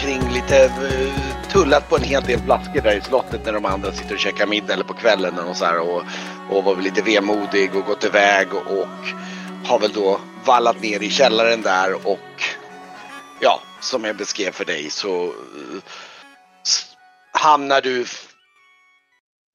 omkring lite, eh, tullat på en hel del flaskor där i slottet när de andra sitter och käkar middag eller på kvällen och så här och, och var lite vemodig och gått iväg och, och har väl då vallat ner i källaren där och ja, som jag beskrev för dig så eh, hamnar du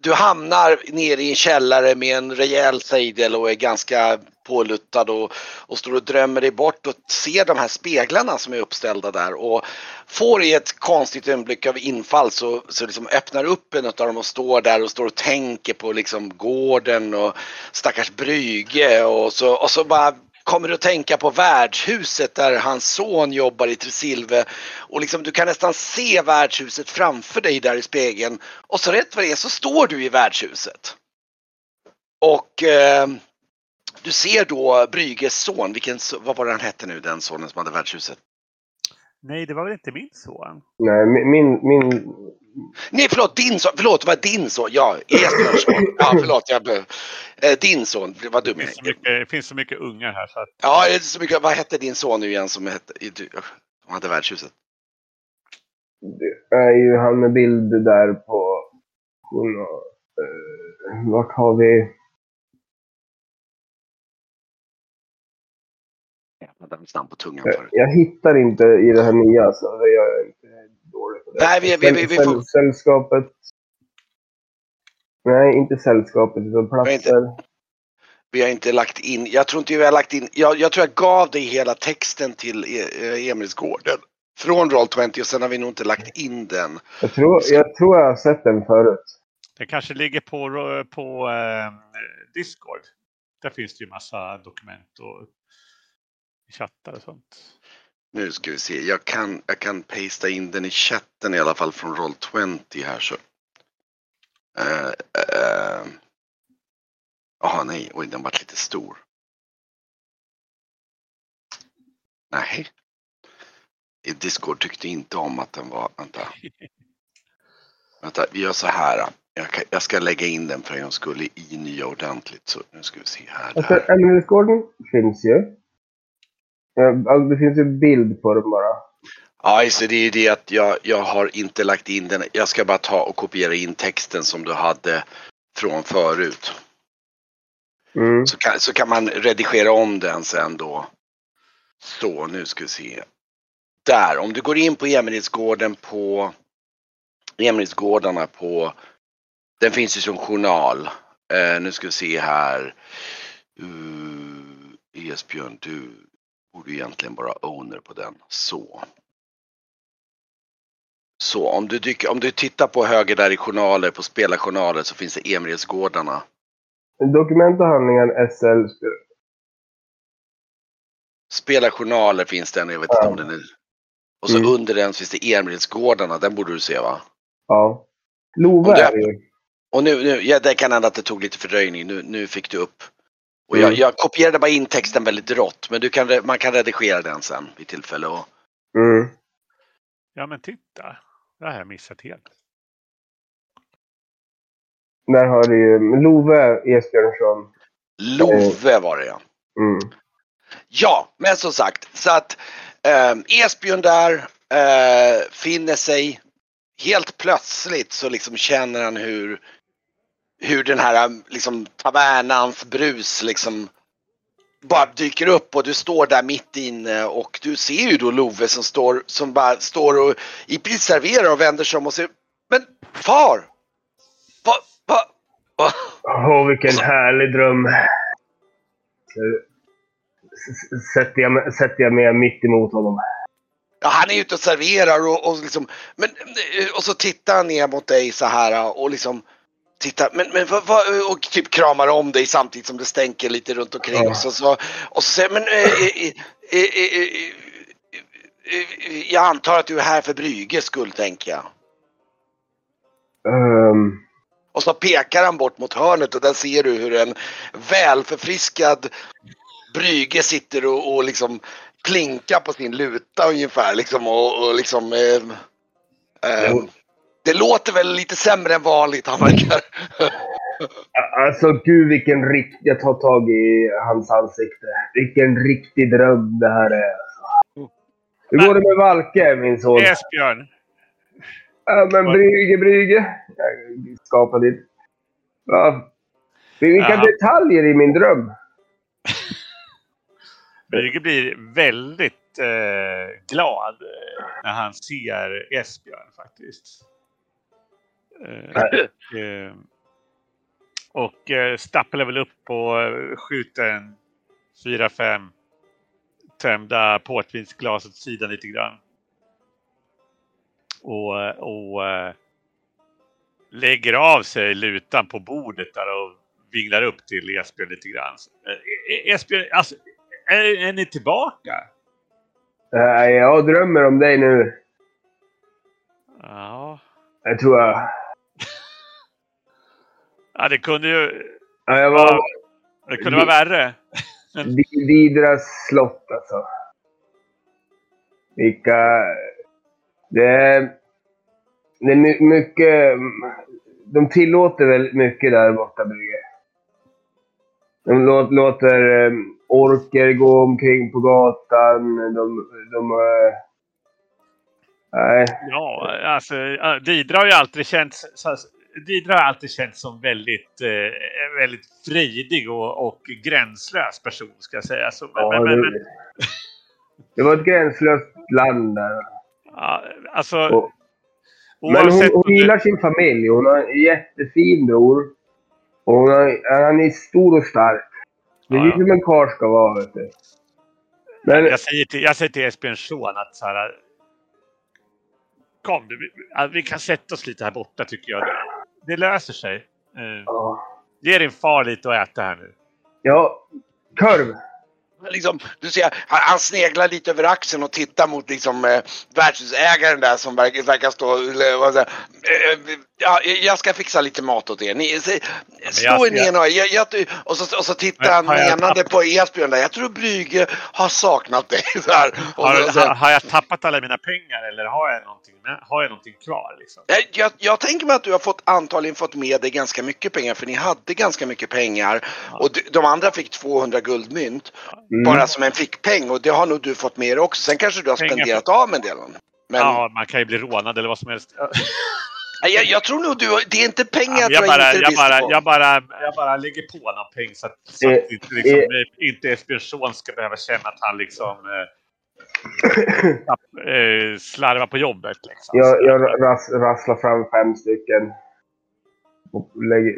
du hamnar nere i en källare med en rejäl sejdel och är ganska påluttad och, och står och drömmer dig bort och ser de här speglarna som är uppställda där och får i ett konstigt ögonblick av infall så, så liksom öppnar upp en av dem och står där och står och tänker på liksom gården och stackars Brygge och så, och så bara kommer du att tänka på värdshuset där hans son jobbar i Tresilve och liksom du kan nästan se värdshuset framför dig där i spegeln och så rätt vad det är så står du i värdshuset. Och eh, du ser då Brygges son, vilken, vad var det han hette nu den sonen som hade värdshuset? Nej, det var väl inte min son? Nej, min, min, Nej förlåt, din son, förlåt det var din son, ja Esbjörns son. Ja förlåt, jag, eh, din son, vad dum jag är. det finns så mycket ungar här så att... Ja, det är så mycket, vad hette din son nu igen som hette, som hade värdshuset? det är ju han med bild där på... Hon eh, vart har vi... hade hans namn på tungan Jag, förut. jag hittar inte i det här nya, så det jag är inte dålig på det. Nej, vi- vi- vi- vi får- Sällskapet... Nej, inte sällskapet, utan har inte- platser. Vi har inte lagt in, jag tror inte vi har lagt in, jag, jag tror jag gav dig hela texten till e, Emilsgården. Från Roll20 och sen har vi nog inte lagt in den. Jag tror, jag tror jag har sett den förut. Det kanske ligger på, på eh, Discord. Där finns det ju massa dokument och chattar och sånt. Nu ska vi se, jag kan, jag kan pasta in den i chatten i alla fall från Roll20 här så. Eh, eh, Jaha nej, oj den vart lite stor. Nej. I Discord tyckte inte om att den var, vänta. Vänta, vi gör så här. Jag, kan, jag ska lägga in den för en gångs skull i nya ordentligt. Så nu ska vi se här. Alltså. Emilsgården finns ju. Eh, Alltså, det finns ju bild på den bara. Ja, just det, det är ju det att jag, jag har inte lagt in den. Jag ska bara ta och kopiera in texten som du hade från förut. Mm. Så kan, så kan man redigera om den sen då. Så, nu ska vi se. Där, om du går in på Emilsgården på Emilsgårdarna på den finns ju som journal. Eh, nu ska vi se här. Uh, Esbjörn, du borde egentligen vara owner på den. Så. Så om du, dyker, om du tittar på höger där i journaler, på spelarjournaler så finns det Emilsgårdarna. Dokument och handlingar SL. Spelarjournaler finns det en, jag vet inte Ja. om den är. Och så Mm. under den finns det Emilsgårdarna, den borde du se va? Ja. Love är det ju. Och nu, nu ja, det kan hända att det tog lite fördröjning, nu, nu fick du upp. Och jag, Mm. jag kopierade bara in texten väldigt rått, men du kan, man kan redigera den sen vid tillfälle. Och, Mm. Ja men titta. Det här har jag missat helt. Där har du ju Love Esbjörnsson. Love var det ja. Mm. Ja, men som sagt, så att eh, Esbjörn där eh, finner sig helt plötsligt så liksom känner han hur hur den här liksom tavernans brus liksom bara dyker upp och du står där mitt inne och du ser ju då Love som står som bara står och i princip serverar och vänder sig om och säger Men far! Vad, vad, vad? Åh, vilken härlig dröm. Så s- s- Sätter jag, sätter jag mig mitt emot honom. Ja, han är ute och serverar och, och liksom, men, och så tittar han ner mot dig så här och liksom tittar, men, men vad, vad, och typ kramar om dig samtidigt som det stänker lite runt omkring Ja. och så, så, och så säger men eh, eh, eh, eh, eh, eh, jag antar att du är här för Brygges skull tänker jag. Ehm, Och så pekar han bort mot hörnet och där ser du hur en välförfriskad Brygge sitter och, och liksom plinkar på sin luta ungefär liksom och, och liksom eh, eh. Det låter väl lite sämre än vanligt han verkar. Alltså gud vilken riktig... Jag tar tag i hans ansikte. Vilken riktig dröm det här är. Hur går det med Valke, min son? Esbjörn. Ja, men Brüge, Brüge. Jag skapade det. Ja. Vilka Ja. detaljer i min dröm. Brygge blir väldigt eh, glad när han ser Esbjörn faktiskt. Eh, och eh, och eh, stapplar väl upp och eh, skjuter en 4-5 tömda portvinsglas åt sidan lite grann. Och, och eh, lägger av sig lutan på bordet där och vinglar upp till Esbjörn lite grann. Eh, Esbjörn, alltså, är, är ni tillbaka? Jag drömmer om dig nu. Ja. Jag tror jag... ja, det kunde ju Ja, jag var... det kunde vara värre. Didras slott alltså. Vilka... Det är... Det är my- mycket... De tillåter väldigt mycket där borta, Brygge. De lå- låter eh, orker gå omkring på gatan. De... de eh, nej. Ja, alltså Didra har ju alltid känts Didra har alltid känts som väldigt, eh, väldigt fridig och, och gränslös person ska jag säga. Så, men, Ja, men, men, det, det var ett gränslöst land där. ja, alltså, Och, men hon, hon gillar sin familj. Hon har en jättefin bror. Och hon har, han är stor och stark. Det är Ja, ju som en karl ska vara, vet du. Men Jag säger till, jag säger till Esbjörns son att så här, Kom du, vi kan sätta oss lite här borta tycker jag. Det löser sig. Eh, ja. ge din far lite att äta här nu. ja, korv. Liksom, du ser, han, han sneglar lite över axeln och tittar mot liksom, eh, värdshusägaren där som verkar, verkar stå eller, vad säger, eh, ja, Jag ska fixa lite mat åt er. Ni, se, slå er ner jag, jag, och, så, och så tittar han menande på Esbjörn där. Jag tror Brüge har saknat dig. Så här. Har, så, så, har, har jag tappat alla mina pengar eller har jag någonting, med, har jag någonting kvar? Liksom? jag, jag, tänker mig att du har fått antagligen fått med dig ganska mycket pengar för ni hade ganska mycket pengar och de, andra fick 200 guldmynt Mm. bara som en fickpeng och det har nog du fått med dig också. Sen kanske du har Pengar spenderat av en del. Men Ja, man kan ju bli rånad eller vad som helst. Jag, jag tror nog du det är inte pengar Ja, jag, jag, bara, jag, bara, jag, bara, jag bara lägger på någon peng så att, så att inte, liksom, inte Esbjörns son ska behöva känna att han liksom eh, eh, slarvar på jobbet. Liksom. Jag, jag ras, rasslar fram fem stycken. Och lägger...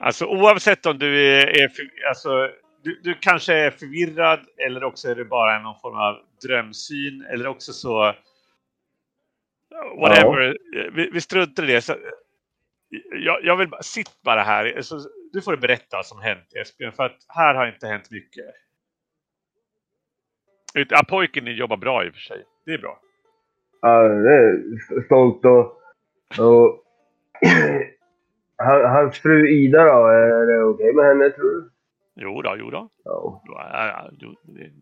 Alltså oavsett om du är, är alltså, du, du kanske är förvirrad eller också är det bara någon form av drömsyn eller också så whatever. Vi, vi struntar i det. Så, jag, jag vill bara, sitt bara här. Så, du får berätta vad som hänt Esbjörn för att här har inte hänt mycket. Ja, pojken jobbar bra i och för sig. Det är bra. Ja, det är stolt och... och Han- Hans fru Ida då, är det okej med henne tror du? Jo då, jo då. Ja. Ja, ja, det, ja,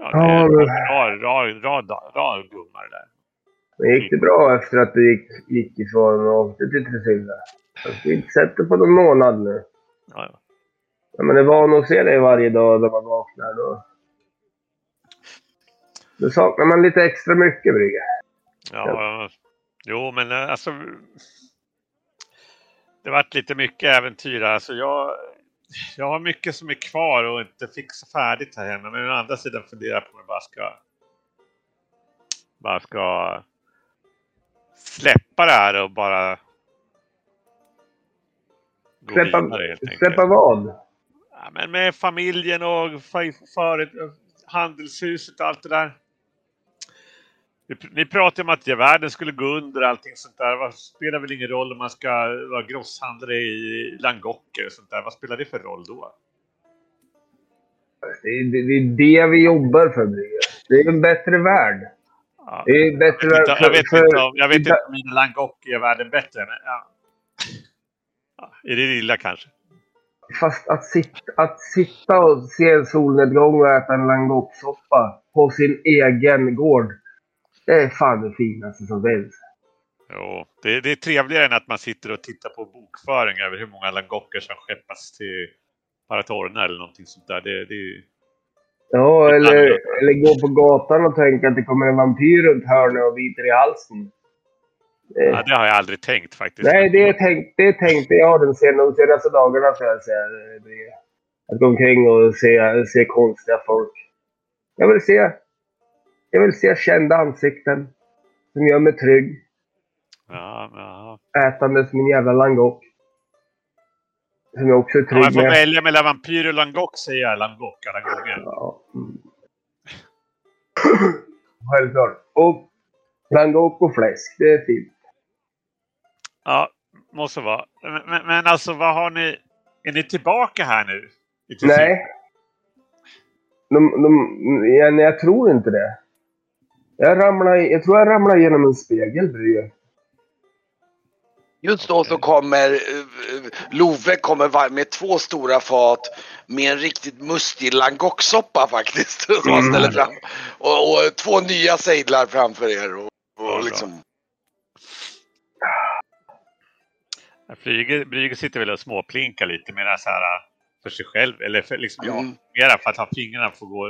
Ja, det är en rad, rad, rad, rad gummar där. Men gick det bra efter att du gick, gick ifrån och åkte till? Jag har inte sett dig på någon månad nu. Ja, ja. Ja, men det är van att se dig varje dag när man vaknar. Då, då saknar man lite extra mycket, Brygge. Ja, jo men eh, alltså. Det varit lite mycket äventyr. Alltså jag, jag har mycket som är kvar och inte fixat färdigt här hemma. Men å andra sidan funderar jag på om jag bara ska. Bara ska. Släppa det här och bara. Gå Släppa, vidare helt enkelt. släppa vad? Ja, men med familjen och föret, handelshuset och allt det där. Ni, pratar om att världen skulle gå under och allting sånt där. Vad spelar väl ingen roll om man ska vara grosshandlare i Langocker och sånt där. Vad spelar det för roll då? Det är, det, det är det vi jobbar för. Det är en bättre värld. Ja. Det är bättre Jag vet, inte, jag vet, för... inte, om, jag vet inte- om mina Langocker är världen bättre. Men, ja. Ja, är det lilla kanske? Fast att sitta, att sitta och se en solnedgång och äta en langoppsoppa på sin egen gård. Det är fan det finaste som finns. Jo, det, det är trevligare än att man sitter och tittar på bokföring över hur många langocker som skeppas till Paratorna eller någonting sånt där. Det, det, Ja, Det eller, eller gå på gatan och tänka att det kommer en vampyr runt hörnet och biter i halsen. Eh, ja, det har jag aldrig tänkt faktiskt. Nej, det, tänk, det tänkte jag den sen, de senaste dagarna. Så jag säga. Det- Att gå omkring och se, se konstiga folk. Jag vill se, jag vill se kända ansikten som gör mig trygg. Ja, ja. Ätandes min jävla langock. Som jag också är trygg jag får med. välja mellan vampyr och langock säger jag langock alla gånger. Ja. Självklart. Och langock och fläsk, det är fint. Ja, måste vara. Men, men, alltså vad har ni? Är ni tillbaka här nu? Nej. De, de, jag, jag tror inte det. Jag, ramlar, jag tror jag ramlar genom en spegel, Brye. Just då så kommer eh, Love kommer med två stora fat med en riktigt mustig langocksoppa faktiskt. Som han Mm. ställer fram. Och, och två nya sejdlar framför er. Och, och liksom, Flyger, Brygger sitter väl och småplinkar lite mer så här äh, för sig själv. Eller för, liksom, Mm. mera för att ha fingrarna får gå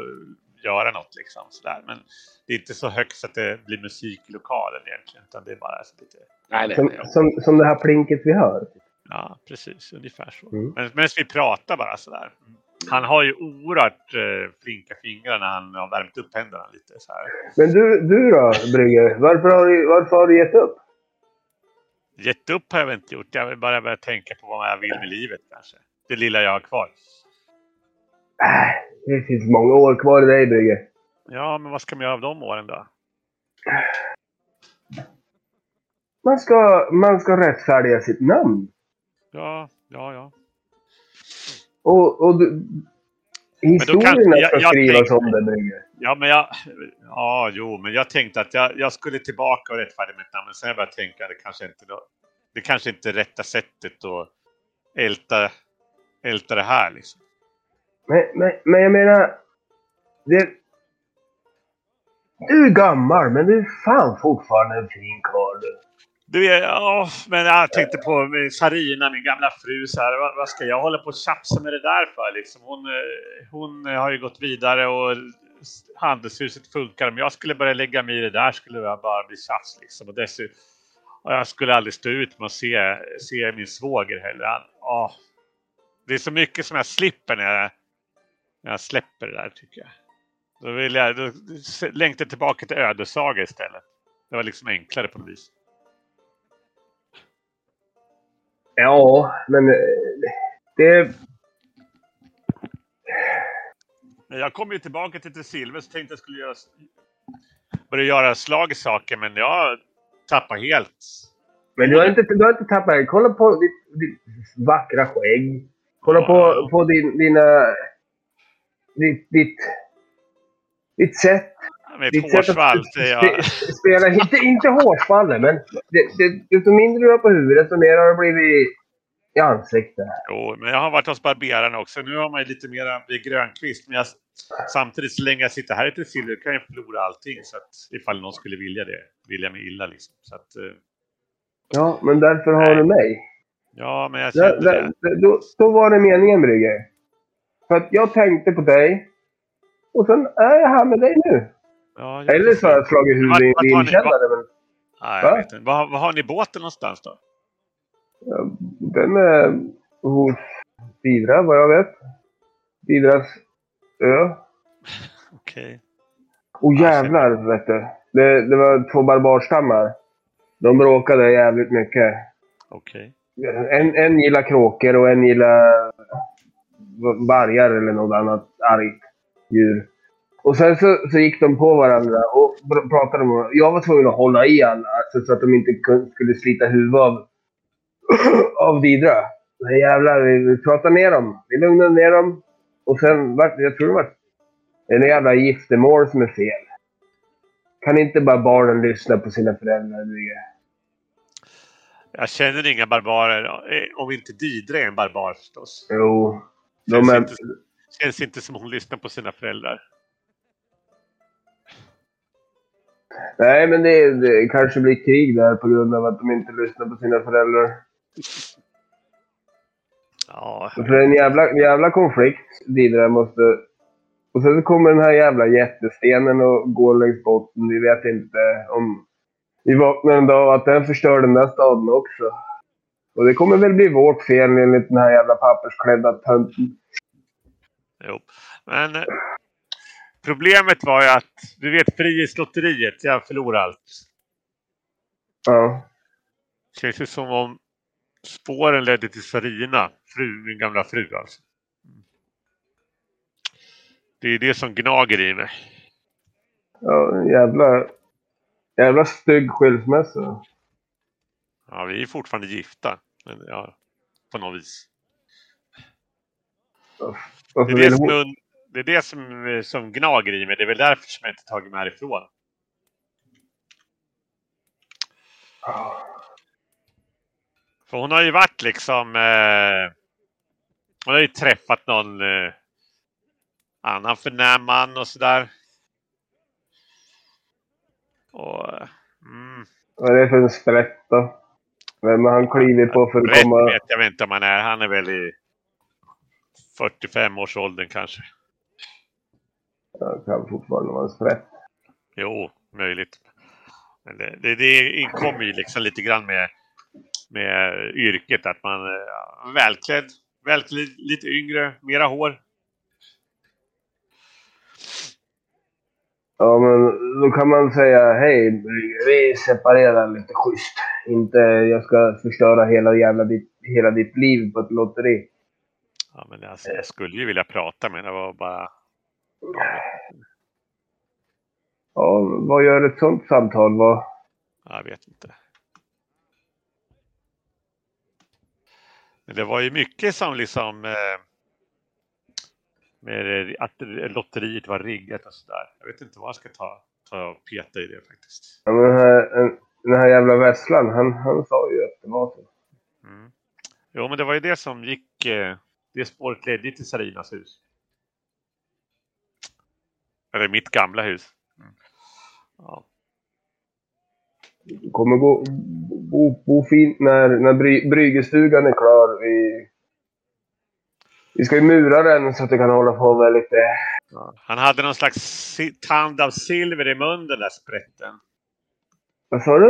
göra något liksom. Sådär. Men det är inte så högt så att det blir musik i lokalen egentligen. Utan det är bara så lite... nej, nej, Som, nej. som, som det här plinket vi hör. Ja, precis. Ungefär så. Mm. Men medan vi pratar bara sådär. Han har ju oerhört eh, flinka fingrar när han har värmt upp händerna lite så här. Men du, du då, Brygge? Varför har, du, varför har du gett upp? Gett upp har jag väl inte gjort. Jag vill bara börja tänka på vad jag vill med livet kanske. Det lilla jag har kvar. Det finns många år kvar i dig, Brygge. Ja, men vad ska man göra av de åren då? Man ska, man ska rättfärdiga sitt namn. Ja, ja, ja. Och, och du, historierna jag- ska skrivas om det, Brygge. Ja, men jag... Ja, jo, men jag tänkte att jag, jag skulle tillbaka och rättfärdiga mitt namn. Men sen har jag börjat tänka att det kanske inte det kanske inte är rätta sättet att älta, älta det här liksom. Men, men, men jag menar... Det, du är gammal, men du är fan fortfarande en fin karl. du. Du, ja, men jag tänkte på Sarina, min gamla fru. Så här, vad, vad ska jag hålla på och tjafsa med det där för? Liksom? Hon, eh, hon eh, har ju gått vidare och handelshuset funkar. Om jag skulle börja lägga mig i det där skulle jag bara bli tjafs. Liksom. Och dessutom, och jag skulle aldrig stå ut med att se, se min svåger heller. Han, åh, det är så mycket som jag slipper när jag, jag släpper det där tycker jag. Då vill jag då längtar tillbaka till ödesaga istället. Det var liksom enklare på något vis. Ja, men eh, det... Men Jag kom ju tillbaka till Tresilver så tänkte jag skulle göra, börja göra slag i saker men jag tappar helt. Men du har inte, du har inte tappat... Kolla på ditt, ditt vackra skägg. Kolla Ja. på, på din, dina... Ditt, ditt, ditt sätt. Att hårsvall säger jag. spela. Inte, inte hårsvallet, men det, det, desto mindre du har på huvudet, desto mer har det blivit i ansiktet. Jo, men jag har varit hos barberaren också. Nu har man ju lite mera vid Grönkvist. Men jag, samtidigt så länge jag sitter här i Tresilver kan jag förlora allting. Så att ifall någon skulle vilja det. Vilja mig illa liksom. Så att, eh, Ja, men därför har Nej. du mig. ja, men jag där, det. då, då var det meningen, Brygge. För att jag tänkte på dig. Och sen är jag här med dig nu. Ja, Eller så har jag slagit huvudet i en vinkällare. Men Nej, Va? jag. Var, var har ni båten någonstans då? ja, den är hos Didra, vad jag vet. Didras ö. Okej. Och Ja, jävlar, vet du. Det, det var två barbarstammar. De bråkade jävligt mycket. Okej. En, en gillar kråkor och en gillar vargar eller något annat argt djur. Och sen så, så gick de på varandra och pr- pratade om Jag var tvungen att hålla i alla alltså, så att de inte skulle slita huvudet av, av Didra. Men jävlar, vi, pratade ner dem. Vi lugnade ner dem. Och sen vart jag tror det var en jävla giftermål som är fel. Kan inte bara barnen lyssna på sina föräldrar? Jag känner inga barbarer. eh, Om inte Didre är en barbar förstås. Jo. De Känns, inte, känns inte som hon lyssnar på sina föräldrar. Nej, men det, det kanske blir krig där på grund av att de inte lyssnar på sina föräldrar. Ja, För det är en jävla, jävla konflikt där måste... Och sen så kommer den här jävla jättestenen och går längs botten. Vi vet inte om... Vi vaknar en dag att den förstör den där staden också. Och det kommer väl bli vårt fel enligt den här jävla pappersklädda tönten. jo. Men eh, problemet var ju att, du vet Frihetslotteriet, jag förlorade allt. Ja. Känns ju som om spåren ledde till Sarina, fru, min gamla fru alltså. Det är det som gnager i mig. Ja, jävla... Jävla stygg skilsmässa. Ja, vi är fortfarande gifta. Men ja, på något vis. Det är det, som, det, är det som, som gnager i mig. Det är väl därför som jag inte tagit mig härifrån. För hon har ju varit liksom... Eh, hon har ju träffat någon eh, annan förnäm man och sådär. Och... eh, Mm, Vad är det för en sprätt då? Vem har han klivit på för att rätt komma... vet jag inte om han är. Han är väl i 45-årsåldern kanske. Ja, kan fortfarande vara sprätt. Jo, möjligt. Men det, det, det kommer ju liksom lite grann med, med yrket att man är välklädd, välklädd, lite yngre, mera hår. Ja, men då kan man säga hej, vi separerar lite schysst. Inte jag ska förstöra hela, jävla ditt, hela ditt liv på ett lotteri. Ja, men alltså, jag skulle ju vilja prata med. Det var bara... Ja, vad gör ett sånt samtal? Vad... Jag vet inte. Men det var ju mycket som liksom... Eh, med att lotteriet var riggat och sådär. Jag vet inte vad jag ska ta, ta och peta i det faktiskt. Ja, men här, en- den här jävla Vesslan, han, han sa ju att det var så. Mm. Jo, men det var ju det som gick... Eh, det spåret ledde till Sarinas hus. Eller mitt gamla hus. Mm. Ja. Kommer gå, bo, bo fint när, när bry, bryggestugan är klar. Vi, vi ska ju mura den så att det kan hålla på med lite... Han hade någon slags tand av silver i munnen, den där sprätten. Vad sa du?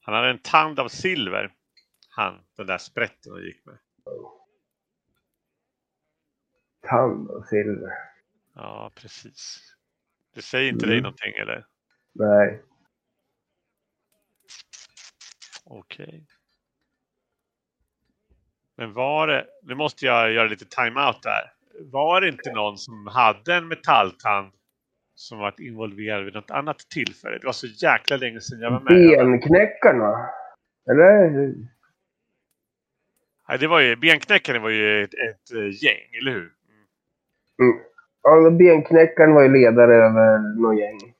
Han hade en tand av silver. Han, den där sprätten och gick med. Tand och silver. Ja, precis. Det säger inte dig Mm. någonting eller? Nej. Okej. Men var det, nu måste jag göra lite time-out där. Var det inte någon som hade en metalltand som varit involverad vid något annat tillfälle? Det var så jäkla länge sedan jag var med. Benknäckarna? Eller? Nej, det var ju, benknäckaren var ju ett, ett eh, gäng, eller hur? Mm. Ja, men benknäckaren var ju ledare över något gäng.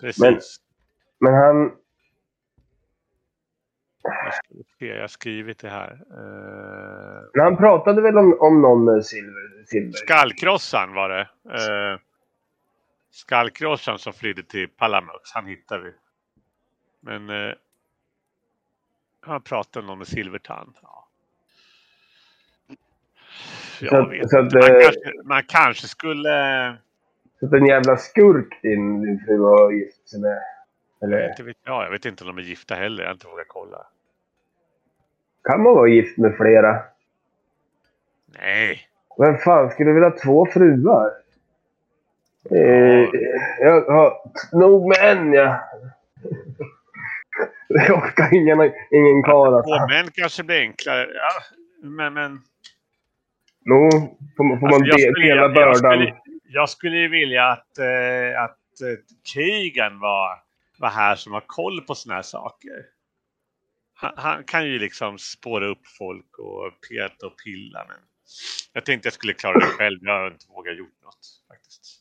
Precis. Men- Men han... Jag, ska se, jag har skrivit det här. Uh, Men han pratade väl om, om någon med silver? silver. Skallkrossan var det. Uh, Skallkrossan som flydde till Palamux. Han hittade vi. Men uh, han pratade om med silvertand. Ja. Jag att- vet att. Man eh, kanske, man kanske skulle... Så att en jävla skurk din, din fru har gift sig med. Eller Inte vet jag. jag vet inte om de är gifta heller. Jag har inte vågat kolla. kan man vara gift med flera? Nej. Vem fan skulle vilja ha två fruar? Eh, jag har nog med en, ja. Jag orkar ingen, ingen karl. Två Alltså. män kanske blir enklare. Ja, men... men Nå, får, man- får man Alltså, jag de- skulle- dela jag- jag bördan. skulle- Jag skulle ju vilja att, eh, att eh, Keegan var, var här som har koll på såna här saker. Han, han kan ju liksom spåra upp folk och peta och pilla. Men jag tänkte jag skulle klara det själv. Jag har inte vågat gjort något faktiskt.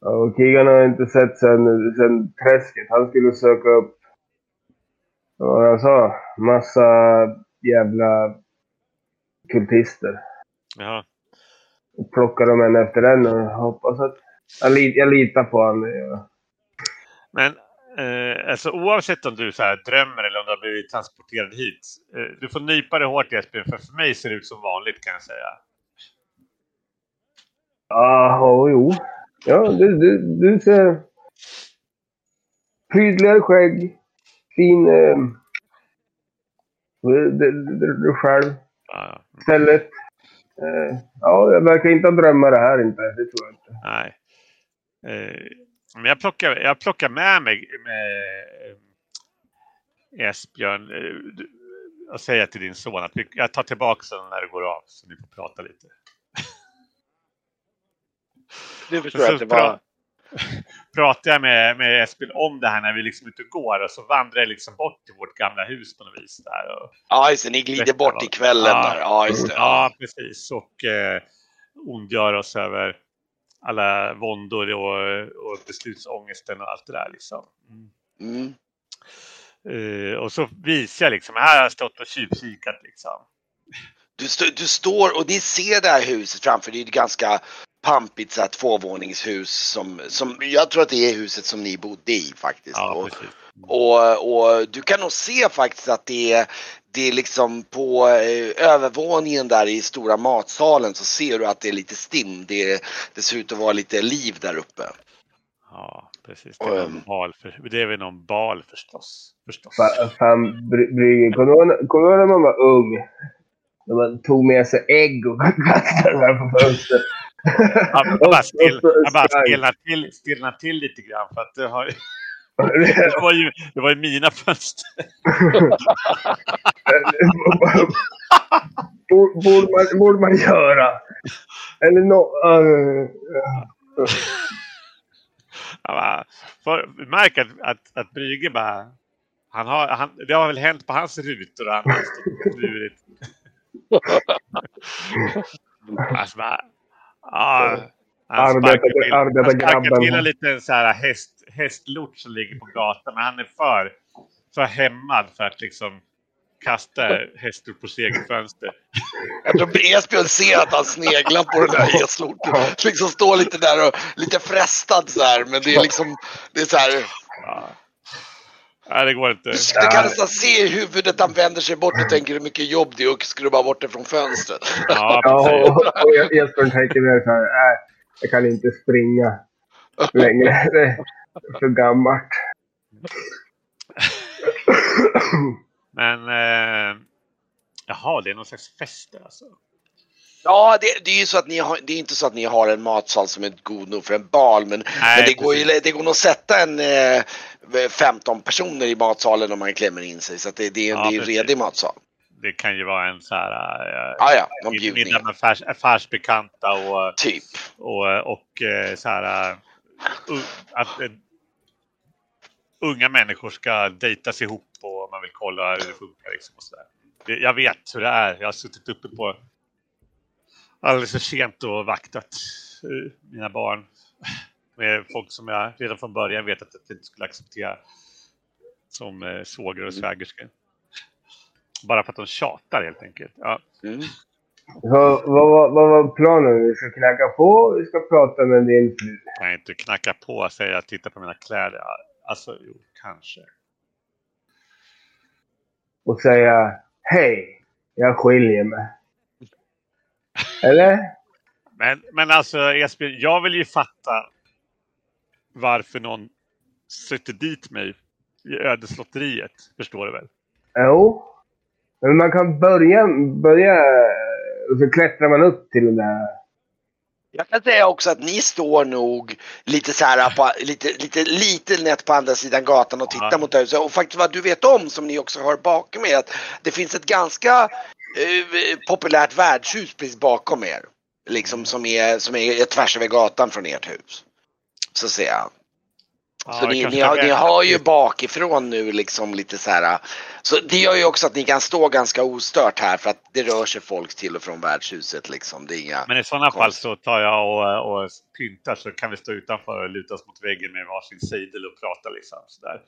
Och Keegan har inte sett sen, sen träsket. Han skulle söka upp, vad jag sa, massa jävla kultister. Jaha. Plocka dem en efter en och hoppas att... Jag, li, jag litar på honom. Ja. Men eh, alltså, oavsett om du så här, drömmer eller om du har blivit transporterad hit. Eh, du får nypa det hårt Jesper, för för mig ser det ut som vanligt kan jag säga. Ja, oh, jo. Ja, du, du, du ser prydligare skägg. Fin... Eh, du, du, själv. Ja, Stället. Eh, ja, jag verkar inte ha drömmar det här inte. Det tror jag inte. nej. Eh, men jag plockar, jag plockar med mig med eh, Esbjörn. Jag säger till din son att jag tar tillbaka den när det går av så ni får prata lite. Du förstår Så att det var... pratar jag med, med Esbjörn om det här när vi liksom och går och så vandrar jag liksom bort till vårt gamla hus på något vis. Där och, Ja, just det. Ni glider bort i kvällen Ja. där. Ja, just det. ja, precis. Och eh, ondgör oss över alla våndor och, och beslutsångesten och allt det där. Liksom. Mm. Mm. Eh, och så visar jag liksom, här har jag stått och tjuvkikat liksom. Du, stå, du står och ni ser det här huset framför Det är ett ganska pampigt så här, tvåvåningshus som, som jag tror att det är huset som ni bodde i faktiskt. Ja, och, och, och du kan nog se faktiskt att det är, det är liksom på eh, övervåningen där i stora matsalen så ser du att det är lite stim. Det, det ser ut att vara lite liv där uppe. Ja, precis. Det är, Ehm. bal för, det är väl någon bal förstås. förstås. Fan, fan Bry- Brygge. Kommer du när man var ung? När man tog med sig ägg och kastade dem här på fönstret. Jag bara, så- jag bara stelnar till, stelnar till lite grann för att det, har, det, var, ju, det var ju mina fönster. Borde man, borde man göra. Eller nå... Uh, Jag bara, för, märker att, att, att Brygge bara... Han har, han, det har väl hänt på hans rutor han har. Alltså Ja, han Arbeta- sparkar till, en liten så här häst, hästlort som ligger på gatan. Men han är för, för hämmad för att liksom kasta hästlort på sitt eget fönster. Jag tror Esbjörn ser att han sneglar på den där hästlorten. Liksom står lite där och lite frestad så här. Men det är liksom, det är så här. Nej, det går inte. Du, du kan nästan se i huvudet han vänder sig bort och tänker hur mycket jobb det är att skrubba bort det från fönstret. Ja, ja, och, och Jesper tänker mer så här. Nej, jag kan inte springa längre. Det är för gammalt. Men... Eh, jaha, det är någon slags fest där, alltså. Ja, det, det är ju så att ni har, det är inte så att ni har en matsal som är god nog för en bal. Men, Nej, men det, går ju, det går nog att sätta en eh, 15 personer i matsalen om man klämmer in sig. Så det, det, är- Ja, det är en redig matsal. Det kan ju vara en så här... Eh, Ja, ja, någon bjudning. middag med affärs, affärsbekanta och, Typ. och, och eh, så här... eh, u- att eh, unga människor ska dejtas ihop och man vill kolla hur det funkar. Liksom och så där. Jag vet hur det är. Jag har suttit uppe på alldeles för sent och vaktat mina barn med folk som jag redan från början vet att jag inte skulle acceptera som eh, svågrar och svägerskor. Bara för att de tjatar helt enkelt. Ja. Mm. Vad, vad, vad, vad var planen? Vi ska knacka på vi ska prata med din fru. jag inte knacka på och säga titta på mina kläder. Ja, Alltså, jo, kanske. och säga hej, jag skiljer mig. Eller? Men, men alltså Esbjörn, jag vill ju fatta varför någon sätter dit mig i ödeslotteriet. Förstår du väl? Jo. Men man kan börja, börja och så klättrar man upp till den där. Jag kan säga också att ni står nog lite så här på, lite, lite, lite nätt på andra sidan gatan och tittar Ja. mot huset. Och faktiskt vad du vet om som ni också har bakom er att det finns ett ganska eh, populärt värdshus precis bakom er. Liksom som är, som är tvärs över gatan från ert hus. Så ser jag. Ja, Så jag ni, ni, har, ni har ju bakifrån nu liksom lite så här. Så det gör ju också att ni kan stå ganska ostört här för att det rör sig folk till och från värdshuset liksom. Det är inga... Men i sådana fall så tar jag och, och pyntar så kan vi stå utanför och luta oss mot väggen med varsin sejdel och prata liksom sådär.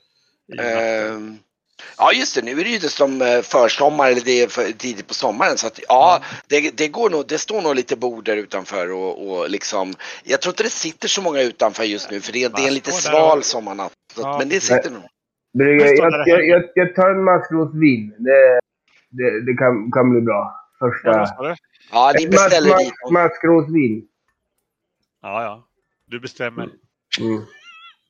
Ja just det, nu är det ju dessutom eh, försommar eller det är för tidigt på sommaren så att ja, det, det går nog, det står nog lite bord där utanför och, och liksom Jag tror inte det sitter så många utanför just nu för det, det är en lite sval och- sommarnatt. Ja, men det sitter nog. Jag, jag, jag, jag tar en maskrosvin. Det, det, det kan, kan bli bra. Första... Ja, ni beställer Mas- dit. mas- Maskrosvin. Ja, ja. Du bestämmer. Mm.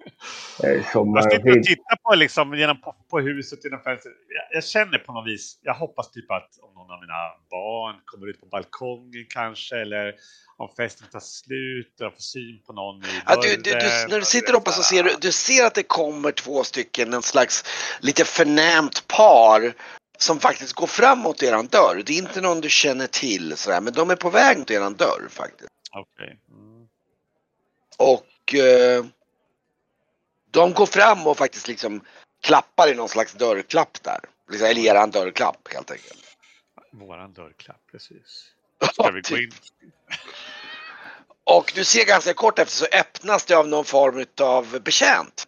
Är sommar Jag och sitter och tittar på, liksom, genom, på, på huset genom fönstret. Jag, jag känner på något vis, jag hoppas typ att om någon av mina barn kommer ut på balkongen kanske, eller om festen tar slut och jag får syn på någon i Ja, du, du, du, när du och sitter uppe så ser du, du ser att det kommer två stycken, en slags lite förnämt par som faktiskt går fram mot eran dörr. Det är inte någon du känner till sådär, men de är på väg mot eran dörr faktiskt. Okej. Mm. Och eh, de går fram och faktiskt liksom klappar i någon slags dörrklapp där. Liksom, eller eran dörrklapp helt enkelt. Våran dörrklapp, precis. Ska vi gå in? Och du ser ganska kort efter så öppnas det av någon form av betjänt.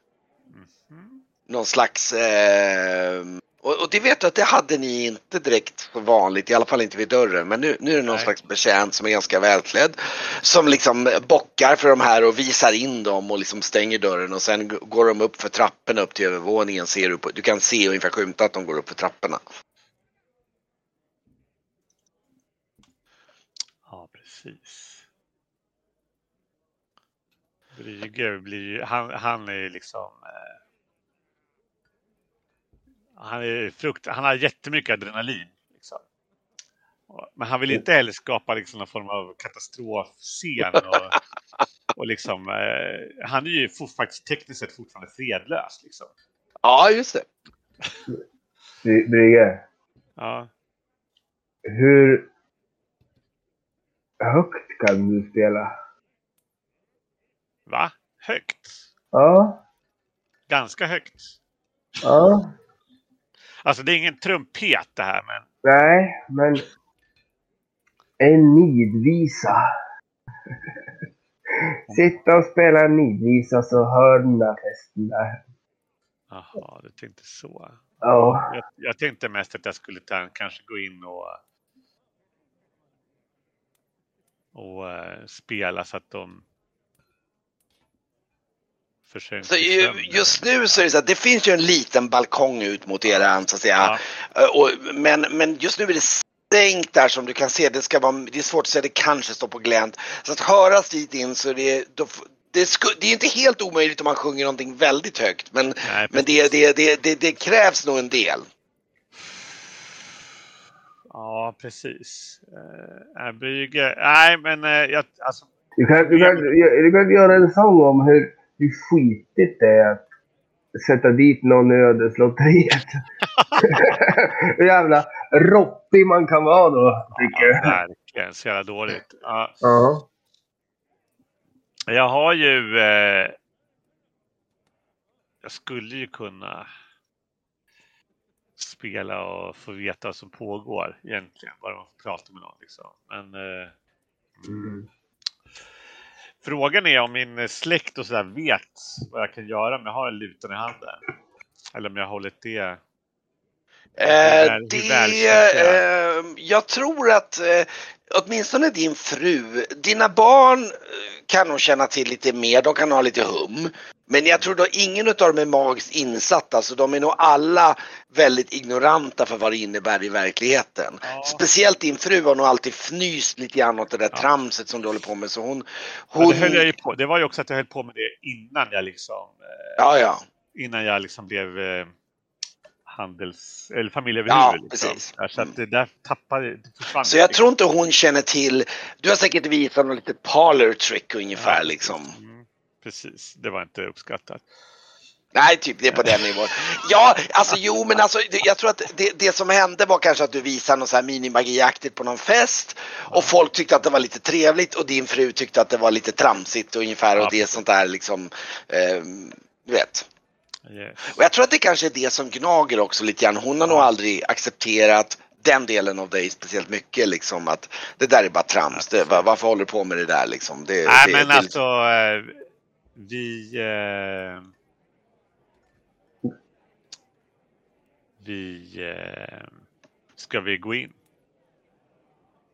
Mhm. Någon slags... Eh, och, och det vet du att det hade ni inte direkt så vanligt, i alla fall inte vid dörren. Men nu, nu är det någon Nej. slags betjänt som är ganska välklädd. Som liksom bockar för de här och visar in dem och liksom stänger dörren. Och sen går de upp för trapporna upp till övervåningen. Ser du, på, du kan se ungefär skymta att de går upp för trapporna. Ja, precis. Brügger blir ju, han, han är ju liksom... Eh, han är frukt, han har jättemycket adrenalin. Liksom. Men han vill inte heller skapa liksom någon form av katastrofscen. Och, och liksom, eh, han är ju faktiskt tekniskt sett fortfarande fredlös. Liksom. Ja, just det. Bry- Brygge, Ja. hur högt kan du spela? Va? Högt? Ja, Ganska högt. ja. Alltså det är ingen trumpet det här men Nej, men en nidvisa. Sitta och spela en nidvisa så hör den där festen där. Jaha, du tänkte så. Ja, Jag, jag tänkte mest att jag skulle ta, kanske gå in och, och eh, spela så att de Så just nu så är det så att det finns ju en liten balkong ut mot eran så att säga. Ja, Eh, Och, men, men just nu är det stängt där som du kan se. Det, ska vara, det är svårt att säga, det kanske står på glänt. Så att höras dit in så det, då, det, sku, det är inte helt omöjligt om man sjunger någonting väldigt högt. Men, nej, men det, det, det, det, det krävs nog en del. Ja, precis. Uh, Brügge, nej men eh, jag, alltså, du kan, du, kan, du kan göra en sång om hur, hur skitigt det är att sätta dit någon i ödeslotteriet. Hur jävla roppig man kan vara då, tycker ja, jag. verkligen så jävla dåligt. Ja. Ja. Jag har ju... Eh, jag skulle ju kunna spela och få veta vad som pågår egentligen. Bara man får prata med någon. Liksom. Men eh, Mm frågan är om min eh, släkt och sådär vet vad jag kan göra om jag har en lutan i handen. Eller om jag har hållit det. Eh, det, eh, jag tror att eh, åtminstone din fru, dina barn eh, kan nog känna till lite mer, de kan ha lite hum. Men jag tror då ingen av dem är magiskt insatta så de är nog alla väldigt ignoranta för vad det innebär i verkligheten. Ja. Speciellt din fru har nog alltid fnyst lite grann åt det där Ja. tramset som du håller på med så hon... Ja, hon det, höll jag ju på. det var ju också att jag höll på med det innan jag liksom, eh, ja, ja. innan jag liksom blev handels eller familjeöverhuvud. Ja, liksom. precis. Så att det där tappade, det försvann. Så jag tror inte hon känner till, du har säkert visat något litet parlor trick ungefär Ja, liksom. Mm, precis, det var inte uppskattat. Nej, typ det är på den nivån. Ja, alltså jo, men alltså jag tror att det, det som hände var kanske att du visade något så här minimagiaktigt på någon fest och folk tyckte att det var lite trevligt och din fru tyckte att det var lite tramsigt ungefär och det är sånt där liksom, eh, du vet. Yes. Och jag tror att det kanske är det som gnager också lite grann. Hon har nog aldrig accepterat den delen av dig speciellt mycket liksom att det där är bara trams. Det, va- varför håller du på med det där liksom? Det, Nej, det, men det, alltså eh, vi... Eh, vi... Eh, ska vi gå in?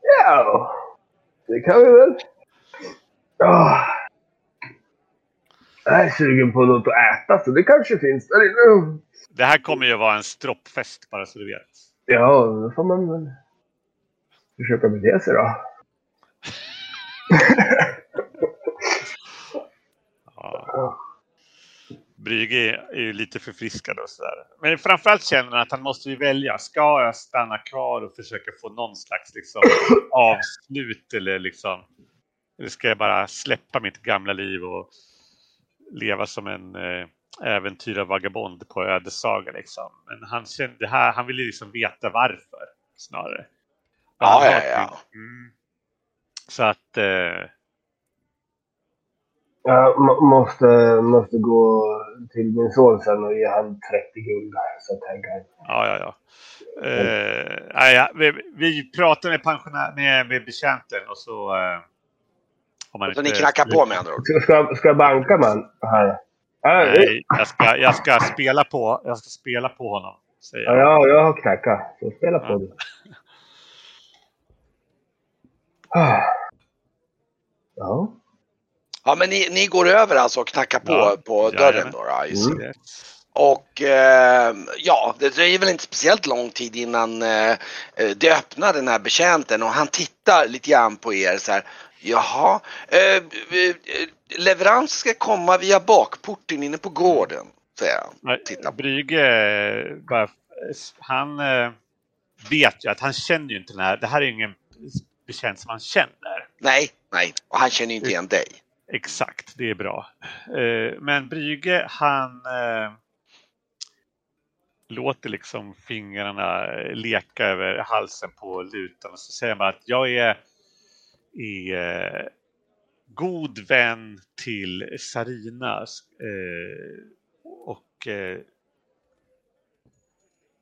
Ja, det kan vi väl. Ah. Jag är sugen på något att äta, så det kanske finns där inne. Det här kommer ju vara en stroppfest bara så du vet. Ja, då får man väl försöka bete sig då. Ja. Brygge är ju lite förfriskad och sådär. Men framförallt känner han att han måste ju välja. Ska jag stanna kvar och försöka få någon slags liksom, avslut eller liksom... Eller ska jag bara släppa mitt gamla liv och leva som en eh, äventyrarvagabond på ödessaga liksom. Men han kände här, han ville liksom veta varför snarare. Ja, ja, ja. Mm. Så att... Eh, Jag må- måste, måste gå till min son sen och ge han 30 guld. Så tänker jag. Ja, ja, ja. Eh, ja, ja. Vi, vi pratar med pensionär, med, med betjänten och så... Eh, om man Så ni inte- knackar på med andra ord. Ska, ska, jag banka man här? Ja, Nej, jag ska, jag ska spela på, jag ska spela på honom. Säger ja, jag. jag, jag har knackat. Så spela på Ja. det. Ah. Ja. Ja, men ni, ni går över alltså och knackar på Ja, på dörren då? då. Mm. Och eh, ja, det dröjer väl inte speciellt lång tid innan eh, eh, det öppnar den här betjänten och han tittar lite grann på er så här. Jaha, eh, eh, leverans ska komma via bakporten inne på gården, säger han. Titta. Brygge, eh, bara, han eh, vet ju att han känner ju inte den här. Det här är ju ingen betjänt som han känner. Nej, nej, och han känner ju inte igen dig. Exakt, det är bra. Eh, men Brygge, han eh, låter liksom fingrarna eh, leka över halsen på lutan och så säger man att jag är, är eh, god vän till Sarina eh, och eh,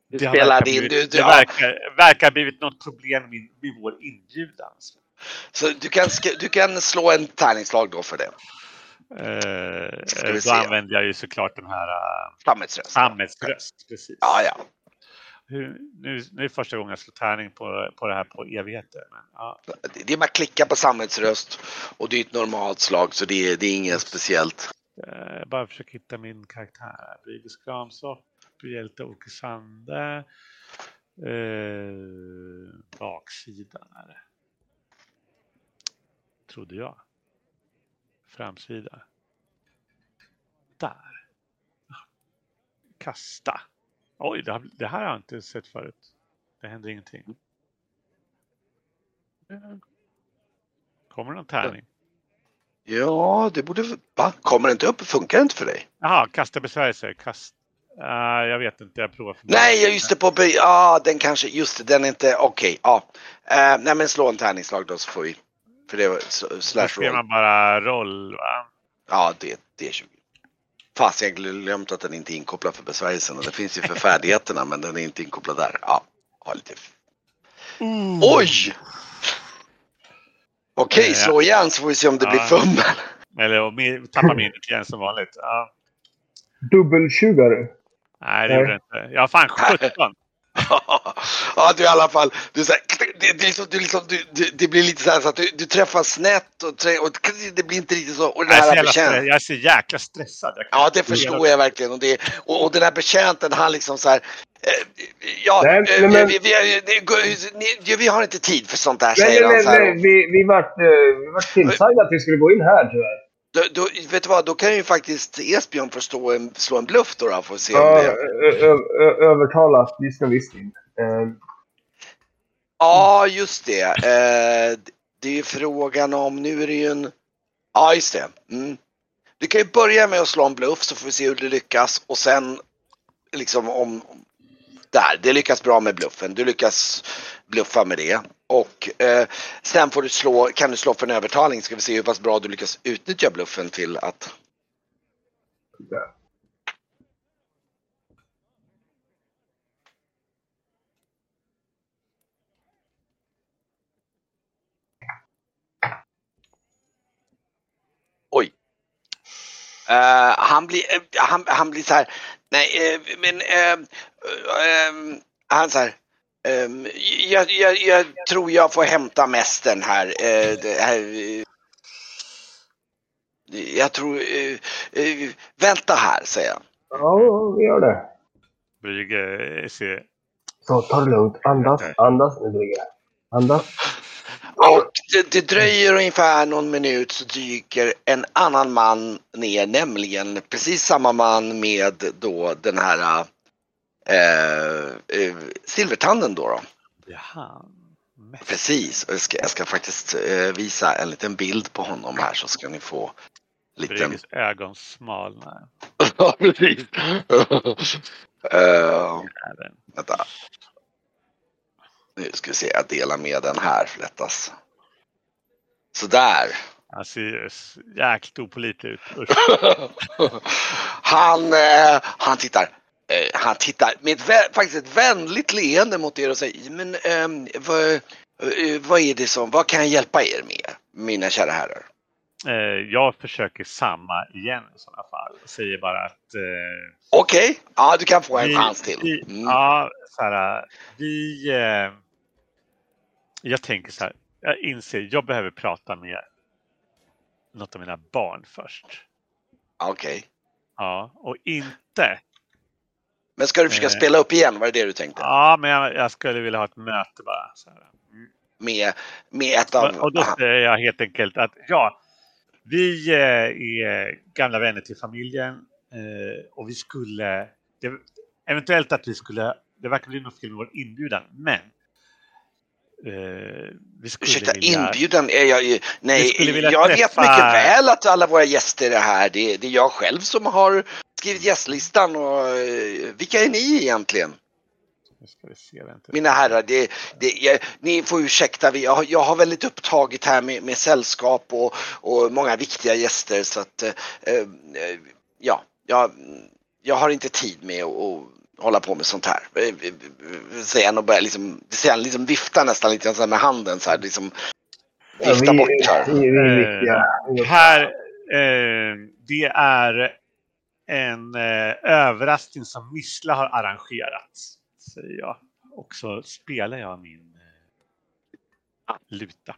Du det har spelar blivit- du- du- det verkar, verkar blivit något problem med, med vår inbjudan. Så du kan, du kan slå en tärningslag då för det. Eh, då se. använder jag ju såklart den här uh, Flammets röst. sammetsröst. Precis. Ja, ja. Hur, nu, nu är det första gången jag slår tärning på, på det här på evigheter. Men, ja. Det- är bara att klicka på sammetsröst och det är ett normalt slag så det är, det är inget speciellt. Eh, Jag bara försöker hitta min karaktär. Brygge Skramsopp, hjälte Åke Sande. Eh, baksidan är det. Trodde jag. Framsida. Där. Kasta. Oj, det, har, det här har jag inte sett förut. Det händer ingenting. Eh, Kommer det någon tärning? Ja, det borde... Va? Kommer det inte upp? Funkar det inte för dig? Jaha, kasta besvärjelser. Kast... Ah, jag vet inte, jag provar. För Nej, just det. På Ja, den kanske... Just det, den är inte... Okej, ja. Eh, nej, men slå en tärningslag då så får vi... För det var slash Då roll. man bara roll, va? Ja, det, det är 20. Fast jag glömt att den inte är inkopplad för besvärjelsen. Det finns ju för färdigheterna, men den är inte inkopplad där. Ja, ha lite... Oj! Okej, Ja. slå igen så får vi se om det blir Ja. fummel. Eller och mi- tappa minnet igen som vanligt. Ja. Dubbeltjugare. Nej, det gjorde det inte. Jag har fan 17. ja, du i alla fall. Du, så här, det, det, är liksom, du, liksom, du, det blir lite så här så att du, du träffar snett och, trä- och det blir inte riktigt så. Och den Jag är, så jävla jag är så jäkla stressad. Ja, det förstår jag verkligen. Och, det, och, och den här betjänten, han liksom så här. Ja, Nej, men- men- vi, har inte tid för sånt där, Nej, säger nej, han nej, nej. Vi, vi vart, eh, vi vart tillsagda att vi skulle gå in här tyvärr. Då, då, vet du vad, då kan ju faktiskt Esbjörn få slå en, slå en bluff då, då att se om Ja, det... ö- ö- ö- övertalat. Vi ska visst in. Eh, Ja, just det. Eh, det är frågan om, nu är det ju en... Ja, just det. Mm. Du kan ju börja med att slå en bluff så får vi se hur det lyckas och sen liksom om... Där, det lyckas bra med bluffen. Du lyckas bluffa med det. Och eh, sen får du slå, kan du slå för en övertalning ska vi se hur pass bra du lyckas utnyttja bluffen till att... där. Eh, han blir, eh, han, han blir så här, nej eh, men eh, han så här, ehm, jag, jag, jag tror jag får hämta mästern här. det här jag tror... vänta här, säger jag. Ja, vi gör det. Brygge ser... Så, ta det lugnt. Andas, andas nu Brygge. Andas. Det, det dröjer ungefär någon minut så dyker en annan man ner, nämligen precis samma man med då den här eh, eh, silvertanden då. då. Jaha. Precis, jag ska, jag ska faktiskt eh, visa en liten bild på honom här så ska ni få liten... Ögon smalnar. Ja, precis. Även. vänta. Nu ska vi se, jag delar med den här för lättast. Sådär. Han ser jäkligt opålitlig ut. Han, eh, han tittar. Eh, han tittar med ett, faktiskt ett vänligt leende mot er och säger men ehm, vad, eh, vad är det som, vad kan jag hjälpa er med mina kära herrar? Eh, jag försöker samma igen i sådana fall. Jag säger bara att... Eh, Okej, ja du kan få en vi- chans till. Vi, Mm. Ja, så här, vi... Eh, jag tänker så här, jag inser, jag behöver prata med något av mina barn först. Okej. Ja, och inte... Men ska du försöka Eh. spela upp igen, var det det du tänkte? Ja, men jag, jag skulle vilja ha ett möte bara. Mm. Med, med ett av... Och då aha. säger jag helt enkelt att ja, vi eh, är gamla vänner till familjen eh, och vi skulle, det, eventuellt att vi skulle, det verkar bli något fel med vår inbjudan, men eh, vi skulle Ursäkta, vilja... inbjudan är jag ju... Nej, jag vet träffa- mycket väl att alla våra gäster är här. Det, det är jag själv som har skrivit gästlistan och eh, vilka är ni egentligen? Se. Mina herrar, det, det, jag, ni får ursäkta, vi, jag, har- jag har väldigt upptaget här med, med sällskap och, och många viktiga gäster så att eh, eh, ja, jag, jag har inte tid med att hålla på med sånt här. Säger han och börjar liksom, det säger han liksom vifta nästan lite så här med handen så här liksom. Ja, Vifta vi, bort här. vi, vi viktiga. Här, eh, det är en eh, överraskning som Missla har arrangerat, säger jag. Och så spelar jag min eh, luta.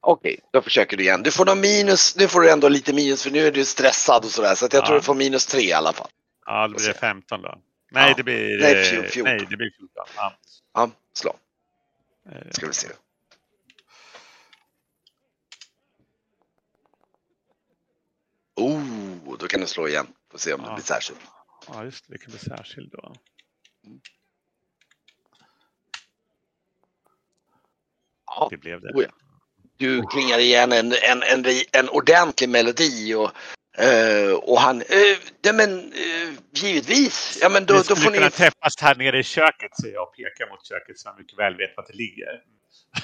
Okej, då försöker du igen. Du får någon minus, nu får du ändå lite minus för nu är du stressad och sådär så att jag Ja. tror du får minus tre i alla fall. Ja, det Får blir se. 15 då. Nej, Ja. det blir... Nej, eh, fjol- 14. Nej, det blir 14. Ja. Ja, slå. Eh, Ska vi se. Oh, då kan du slå igen. Får se om det Ja. blir särskilt. Ja, just det. Det kan bli särskild då. Ja, Det blev det. Oh ja. du klingar igen en, en, en, en ordentlig melodi och, eh, och han, eh, nej men eh, givetvis, ja men då, vi då skulle får ni, kunna träffas här nere i köket, säger jag och pekar mot köket så jag mycket väl vet vart det ligger.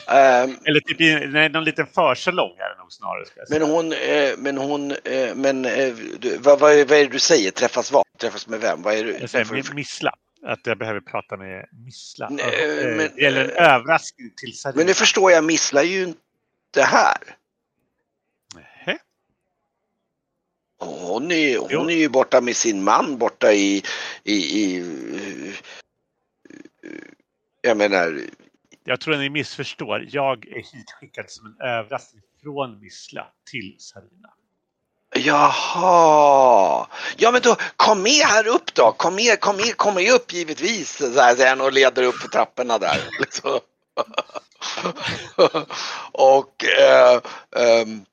eh, Eller typ i nej, någon liten försalong är det nog snarare. Men hon, men hon, men du, vad, vad, är- vad är det du säger? Träffas vad? Träffas med vem? Vad är det? Jag säger mi- Missla. Att jag behöver prata med Missla. Nej, men- det gäller en överraskning till Sarina. Men nu förstår jag, misslar ju inte här. Hon är, Jo. hon är ju borta med sin man borta i, i, i jag menar, Jag tror att ni missförstår. Jag är hitskickad som en överraskning från Missla till Sarina. jaha. Ja men då kom med här upp då. Kom med, kom med, kom med upp givetvis. Så här, säger han och leder upp för trapporna där. Liksom. och eh, ehm,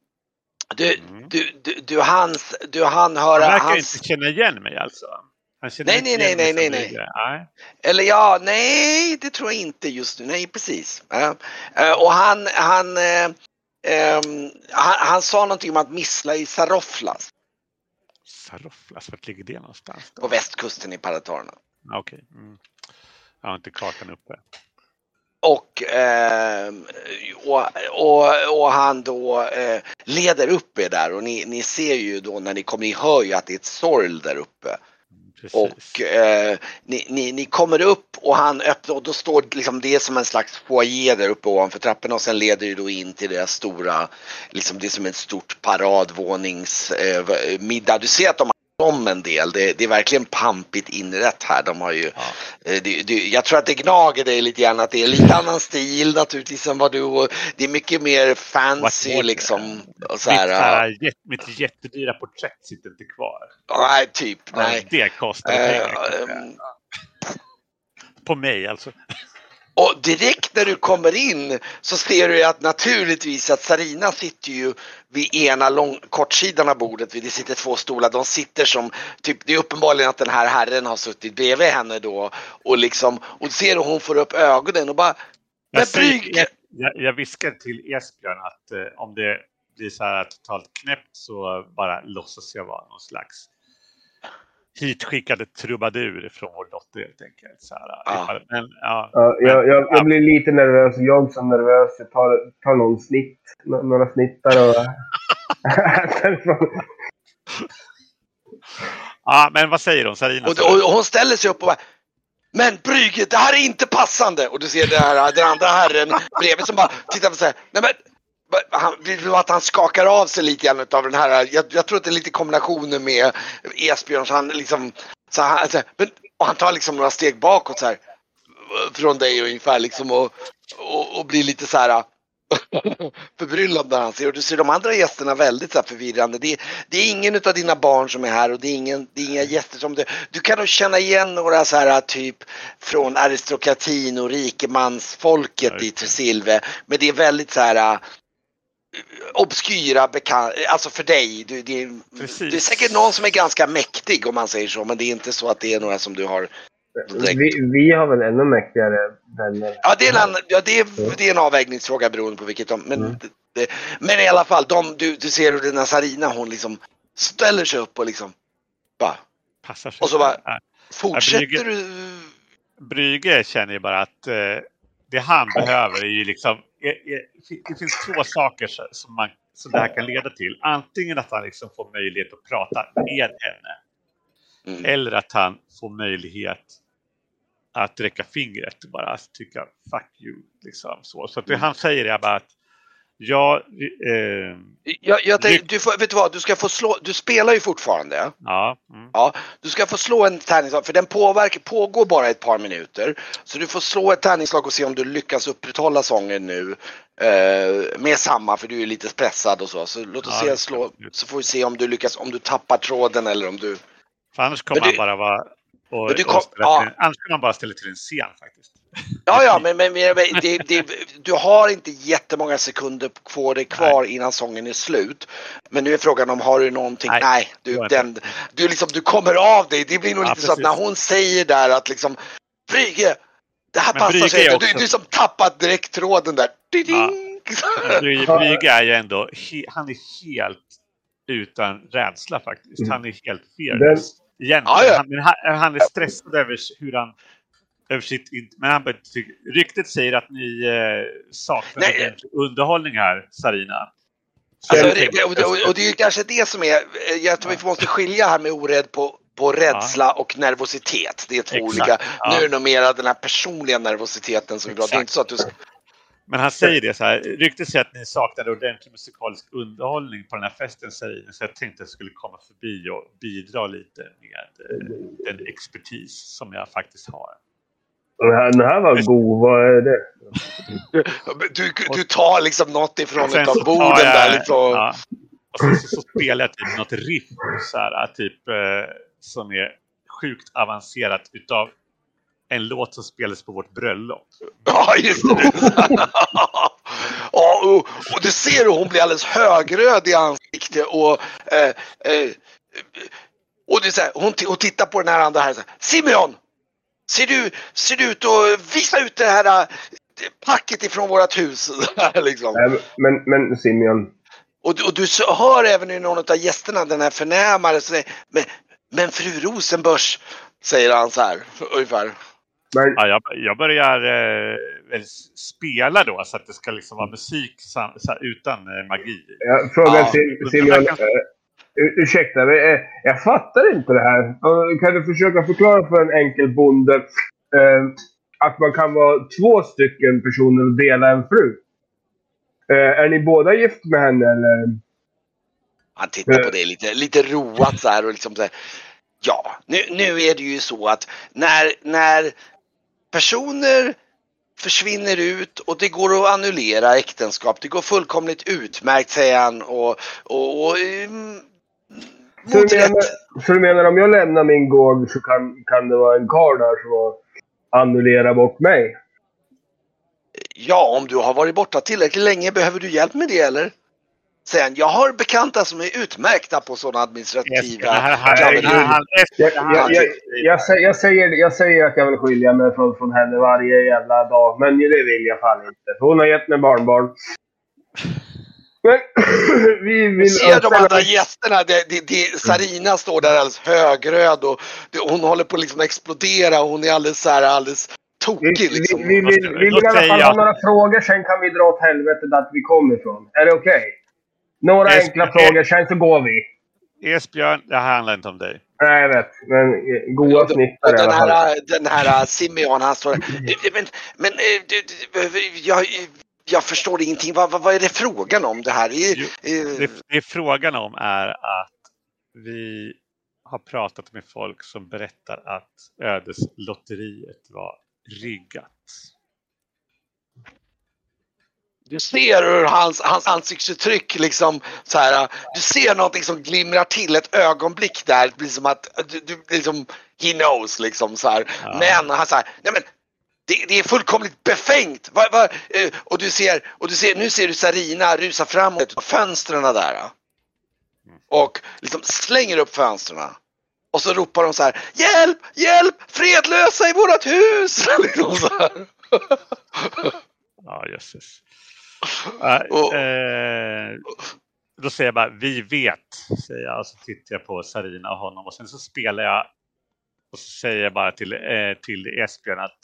du, Mm. du, du, du hans, du han Han höra verkar hans... inte känna igen mig alltså. Han Nej, nej, nej, nej, nej, Brygge. nej. Eller ja, nej, det tror jag inte just nu. Nej, precis. Eh, och han, han, eh, ehm, han, han sa någonting om att missla i Saroflas Saroflas, vart ligger det någonstans? Då? på västkusten i Paratorna. Okej. Mm. Jag har inte kartan uppe. Och, ehm, och, och, och han då eh, leder upp er där och ni, ni ser ju då när ni kommer, ni hör ju att det är ett sorl där uppe. Precis. Och eh, ni, ni, ni kommer upp och han öppnar och då står liksom det som en slags foyer där uppe ovanför trapporna och sen leder det då in till deras stora, liksom det är som ett stort paradvånings eh, middag. Du ser att de om en del. Det, det är verkligen pampigt inrätt här. De har ju, Ja. eh, det, det, jag tror att det gnager dig lite grann att det är lite annan stil naturligtvis än vad du och det är mycket mer fancy What- liksom. Och Mitt, så här, ja. här, jätte, mitt jättedyra porträtt sitter inte kvar. nej, typ. Nej. Det kostar Eh, pengar. kanske. ehm, På mig alltså. Och direkt när du kommer in så ser du ju att naturligtvis att Sarina sitter ju vid ena lång, kortsidan av bordet. Det sitter två stolar. De sitter som, typ, det är uppenbarligen att den här herren har suttit bredvid henne då. Och liksom, och ser hur hon får upp ögonen och bara, Jag, säger, jag, jag viskar till Esbjörn att eh, om det blir så här totalt knäppt så bara låtsas jag vara någon slags hitskickade trubadur från vår dotter helt enkelt. Så här, Ja. ifall- Men, ja, Ja, jag, jag, Ja. jag blir lite nervös. Jag som nervös. Jag tar, tar någon snitt. nå- Några snittar och... ja, men vad säger hon? Sarina? Och, och, och hon ställer sig upp och bara, men Brygge, det här är inte passande! Och du ser det här, den andra herren bredvid som bara tittar på sig. Nej men, han, att han skakar av sig lite grann av den här, jag, jag tror att det är lite kombinationen med Esbjörn, så han liksom, så han, så, här, men, och han tar liksom några steg bakåt så här, från dig ungefär liksom och, och, och blir lite så här förbryllad när han ser och du ser de andra gästerna väldigt så här förvirrande. Det, är- det är ingen av dina barn som är här och det är, ingen, det är inga gäster som du... Du kan nog känna igen några så här typ från aristokratin och rikemansfolket i. Tresilve. Men det är väldigt så här obskyra bekant, alltså för dig. Du, det, det är säkert någon som är ganska mäktig om man säger så, men det är inte så att det är några som du har direkt. vi, vi har väl ännu mäktigare vänner. Ja, det är en, annan, ja, det är, det är en avvägningsfråga beroende på vilket de... Men, Mm. det, men i alla fall, de, du, du ser hur den här Sarina hon liksom ställer sig upp och liksom bara Passar sig. och så bara- Ja. fortsätter Brygge- du... Brygge känner ju bara att eh, det han behöver är ju liksom... Det finns två saker som, man, som det här kan leda till. Antingen att han liksom får möjlighet att prata med henne. Mm. Eller att han får möjlighet att räcka fingret och bara tycka fuck you. Liksom, så så att det Mm. han säger är bara att ja, eh, Jag, jag Lyck- du får, vet du vad, du ska få slå, du spelar ju fortfarande. ja, mm, Ja, du ska få slå en tärningsslag, för den påverkar, pågår bara ett par minuter. Så du får slå ett tärningsslag och se om du lyckas upprätthålla sången nu. Eh, med samma, för du är lite pressad och så. Så låt oss Ja, se, slå, så får vi se om du lyckas, om du tappar tråden eller om du... för annars kommer Men han du- bara vara och, Men du kom- ja. annars kommer han bara ställa till en scen faktiskt. Ja, ja, men, men, men det, det, du har inte jättemånga sekunder på dig kvar innan sången är slut. Men nu är frågan om har du någonting? Nej, Nej, du, den, du, liksom, du kommer av dig. Det blir nog Ja, lite så att precis. när hon säger där att liksom Brygge, det här Men passar Brygge sig är inte. Du, du som tappat direkt tråden där. Brygge är ju ändå, he, han är helt utan rädsla faktiskt. Mm. Han är helt Den- fearless. Egentligen. Ja, ja. Han, men han, han är stressad över hur han över sitt, men han ryktet säger att ni eh, saknar underhållning här, Sarina. Så Alltså, jag det, och, och, och det är ju kanske det som är, jag tror vi måste skilja här med orädd på, på rädsla och nervositet. Det är två Exakt, olika. ja. Nu är det nog mera den här personliga nervositeten som är bra. Det är inte så att du. Men han säger det så här, ryktet säger att ni saknade ordentlig musikalisk underhållning på den här festen, Sarina. Så jag tänkte att jag skulle komma förbi och bidra lite med eh, den expertis som jag faktiskt har. Den här, den här var god. Vad är det? Du, du tar liksom något ifrån utav borden jag- där liksom. ja. Och sen så, så spelar jag typ något riff så här, typ, eh, som är sjukt avancerat utav en låt som spelades på vårt bröllop. Ja, just det. ja, och, och du ser hur hon blir alldeles högröd i ansiktet och eh, eh, och det är så här, hon, hon tittar på den här andra här så här, Simeon! Ser du, ser du ut att visa ut det här eh, packet ifrån vårt hus? liksom. Nej, Men, men Simeon. Och, du- och du hör även i någon av gästerna, den här förnämare, så säger, men, men fru Rosenbörs, säger han så här ungefär. Men, Ja, jag, jag börjar eh, spela då så att det ska liksom vara musik sam, utan eh, magi. jag frågar Ja, Sim- Simeon. jag kan- eh, ur- ursäkta, men, eh, jag fattar inte det här. Kan du försöka förklara för en enkel bonde eh, att man kan vara två stycken personer och dela en fru? Eh, är ni båda gift med henne eller? Han tittar på dig lite, lite roat så här och liksom så här, Ja, nu, nu är det ju så att när, när personer försvinner ut och det går att annullera äktenskap. Det går fullkomligt utmärkt säger han och, och, och mm, Så mot du, menar, så du menar om jag lämnar min gård så kan, kan det vara en karl där som annullerar bort mig? Ja, om du har varit borta tillräckligt länge, behöver du hjälp med det eller? Han, jag har bekanta som är utmärkta på sådana administrativa... Jag, säger, jag, säger, jag säger att jag vill skilja mig från, från henne varje jävla dag, men det vill jag fan inte. Hon har gett mig barnbarn. Men vi vill... Ser de andra gästerna, det, det, det, Sarina står där alldeles högröd och det, hon håller på att liksom explodera och hon är alldeles så här, alldeles Vi, tokig vi, liksom. vi, vill, vi vill i alla fall ha några frågor, sen kan vi dra åt helvete där vi kommer ifrån. Är det okej? Några Yes, enkla frågor, sen så går vi. Esbjörn, det här handlar inte om dig. Nej, jag vet. Men eh, goa snittar i den alla fall. här, den här Simeon, han står Men, men eh, du, du, jag, jag förstår ingenting. Vad, vad, vad är det frågan om det här? Jo, Det, det frågan om är att vi har pratat med folk som berättar att ödeslotteriet var riggat. Du ser hur hans, hans ansiktsuttryck liksom så här. Du ser någonting som glimrar till ett ögonblick där. Det blir som att du, du liksom, he knows liksom så här. Ja. Men han säger, nej men det, det är fullkomligt befängt. Va, va, eh, och du ser, och du ser, nu ser du Sarina rusa framåt på fönstren där. Och liksom slänger upp fönstren. Och så ropar de så här, hjälp, hjälp, fredlösa i vårat hus! liksom så här. Ja, jösses. Och- eh, då säger jag bara, vi vet, säger jag. Och så tittar jag på Sarina och honom. Och sen så spelar jag och så säger jag bara till, eh, till Esbjörn att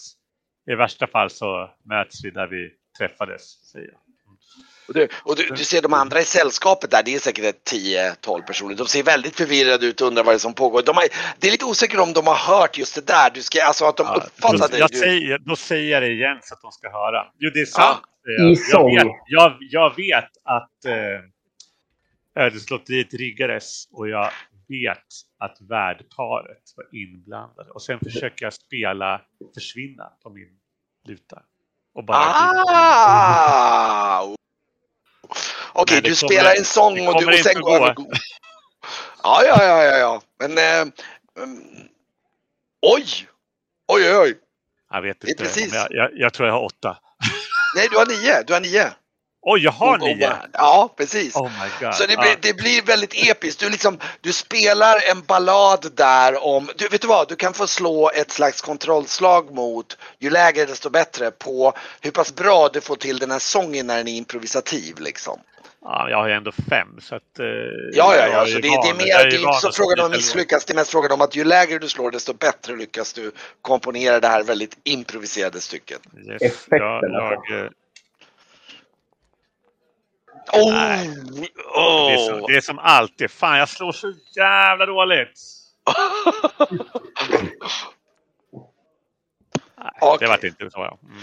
i värsta fall så möts vi där vi träffades, säger jag. Och, du, och du, du ser de andra i sällskapet där, det är säkert ett 10-12 personer. De ser väldigt förvirrade ut och undrar vad det är som pågår. De har, det är lite osäkert om de har hört just det där. Du ska, alltså att de Ja, uppfattade då, jag du, säger, då säger jag det igen så att de ska höra. Jo, det är sant. säger I jag. Jag vet, jag, jag vet att eh, ödeslotteriet riggades och jag vet att värdparet var inblandade. Och sen försöker jag spela försvinna på min luta. Och bara Ah! Okej, det du kommer- spelar en sång och, du, och sen går gå. över. Ja, ja, ja, ja, ja. Men... Eh, mm, oj! Oj, oj, oj. Jag vet inte. Jag, jag, jag tror jag har åtta. Nej, du har nio. Du har nio. Oj, jag har nio! Ja, precis. Oh my god. Så det blir, det blir väldigt episkt. Du, liksom, du spelar en ballad där om, du vet du vad, du kan få slå ett slags kontrollslag mot, ju lägre desto bättre, på hur pass bra du får till den här sången när den är improvisativ liksom. Ja, jag har ju ändå fem så att... Eh, Ja, ja, ja, så det, van. det är mer, det är ju inte så frågan om att misslyckas, det är mest frågan om att ju lägre du slår desto bättre lyckas du komponera det här väldigt improviserade stycket. Yes. Jag, jag, Oh, Nej. det, är som, oh. det är som alltid. Fan, jag slår så jävla dåligt. Nej, Okej. Det vart inte så. Ja. Mm.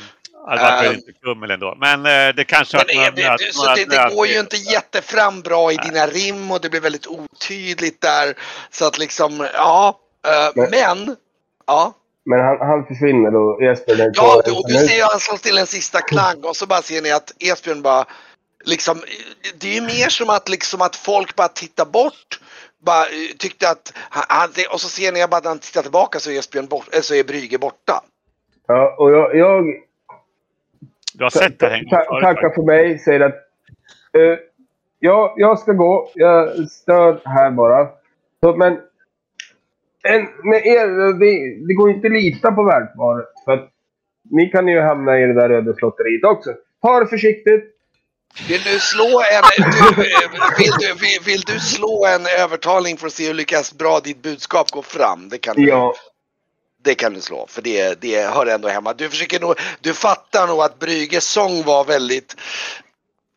Det vart väl Ehm. inte kummel ändå. Men eh, det kanske Men vart det, några så det, det går ju inte jättefram bra i Nej. dina rim och det blir väldigt otydligt där. Så att liksom, ja. eh, Men- men, ja. Men han, han försvinner då. Esbjörn är Ja, du, du minut. ser ju han slår till en sista klang och så bara ser ni att Esbjörn bara liksom, det är ju mer som att liksom att folk bara tittar bort. Bara eh, tyckte att, han, och så ser ni bara att han tittar tillbaka så är Esbjörn bort, eh, så är Brügge borta. Ja, och jag, jag Du har sett det gång ta, tackar för mig. Säger att eh, ja, jag ska gå. Jag stör här bara. Så, men en, med er, det, det går inte att lita på värdparet. För att ni kan ju hamna i det där ödeslotteriet också. Ta det försiktigt. Vill du slå en, du, vill, du, vill, vill du slå en övertalning för att se hur lyckas bra ditt budskap går fram? Det kan du, Ja, det kan du slå, för det, det hör ändå hemma. Du försöker nog, du fattar nog att Brygges sång var väldigt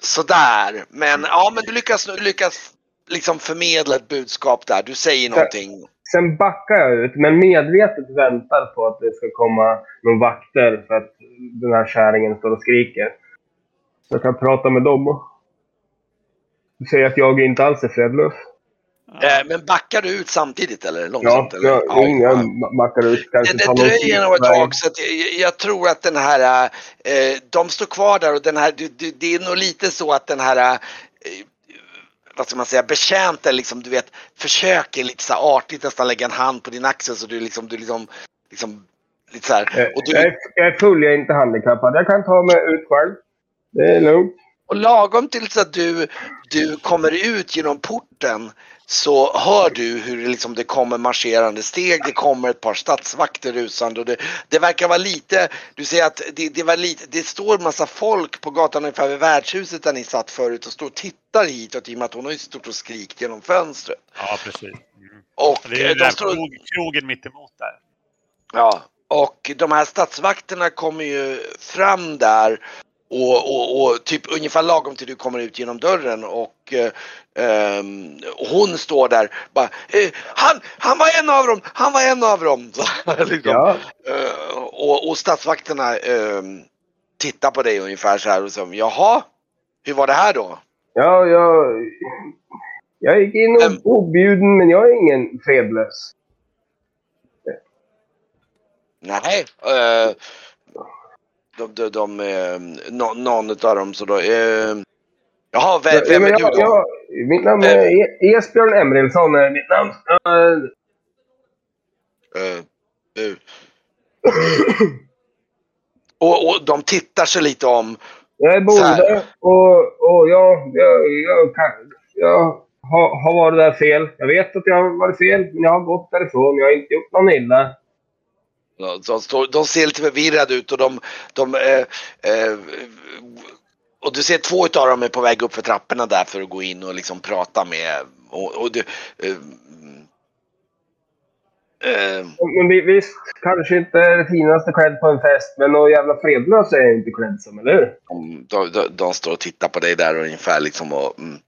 sådär. Men ja, men du lyckas, lyckas liksom förmedla ett budskap där. Du säger någonting. sen backar jag ut, men medvetet väntar på att det ska komma någon vakter för att den här kärringen står och skriker. Så jag kan prata med dem. Du säger att jag inte alls är fredlös. Eh, men backar du ut samtidigt eller? Ja, Långsamt? eller? jag, ja, jag backar ut. Kanske Det, det dröjer nog ett tag så att jag, jag tror att den här, eh, de står kvar där och den här, det, det, det är nog lite så att den här, eh, vad ska man säga, betjänten liksom, du vet, försöker lite så artigt nästan lägga en hand på din axel så du liksom, du liksom, liksom lite så här. Eh, Och, Jag du, är, jag är full, jag är inte handikappad. Jag kan ta mig ut själv. Det är lugnt. och lagom till så att du, du kommer ut genom porten så hör du hur det, liksom, det kommer marscherande steg, det kommer ett par stadsvakter rusande och det, det verkar vara lite, du ser att det, det var lite, det står massa folk på gatan ungefär vid värdshuset där ni satt förut och står och tittar hitåt i och med att hon har ju stått och skrikit genom fönstret. Ja, precis. Mm. Och Det är eh, den de där står, krog, krogen mittemot där. Ja, och de här stadsvakterna kommer ju fram där och, och, och typ ungefär lagom till du kommer ut genom dörren och eh, ehm, hon står där bara eh, han, han var en av dem, han var en av dem. Så, liksom. Ja. Eh, och, och stadsvakterna ehm, tittar på dig ungefär så här och så jaha, hur var det här då? Ja, jag... Jag gick in Vem? och objuden, men jag är ingen fredlös. Nej, eh, de, de, de, eh, nå- någon av dem så då. Eh, jaha, vem, Ja, vem är du jag, då? jag, mitt namn är E- Esbjörn Emrilsson. är Mitt namn. Eh, Eh, eh. och, och de tittar sig lite om. Jag är bonde och, och jag, jag, jag, kan, jag har, har varit där fel. Jag vet att jag har varit fel, men jag har gått därifrån. Jag har inte gjort någon illa. De, står, de ser lite förvirrade ut och de... de eh, eh, och du ser två utav dem är på väg upp för trapporna där för att gå in och liksom prata med... Och, och du, eh, eh, Men vi- visst, kanske inte det finaste klädd på en fest, men någon jävla fredlös är jag inte klädd som, eller hur? de, de, de, står och tittar på dig där och ungefär liksom och... Mm,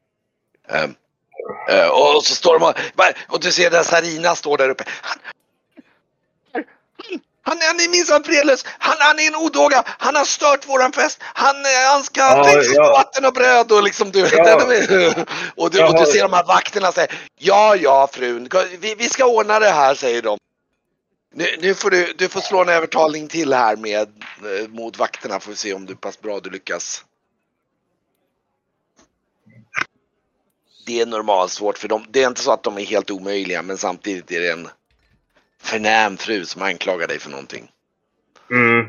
eh, eh, och så står de och... Och du ser där Sarina står där uppe. Han, han, han är minsann fredlös. Han, han är en odåga. Han har stört våran fest. Han, eh, han ska Ja, växa ja. vatten och bröd och liksom du... Ja. Den är- och, du och du ser de här vakterna säga Ja, ja frun. Vi, vi ska ordna det här säger de. Nu, nu får du, du får slå en övertalning till här med eh, mot vakterna får vi se om du pass bra du lyckas. Det är normalt svårt för dem. Det är inte så att de är helt omöjliga men samtidigt är det en förnäm fru som anklagar dig för någonting. Mm.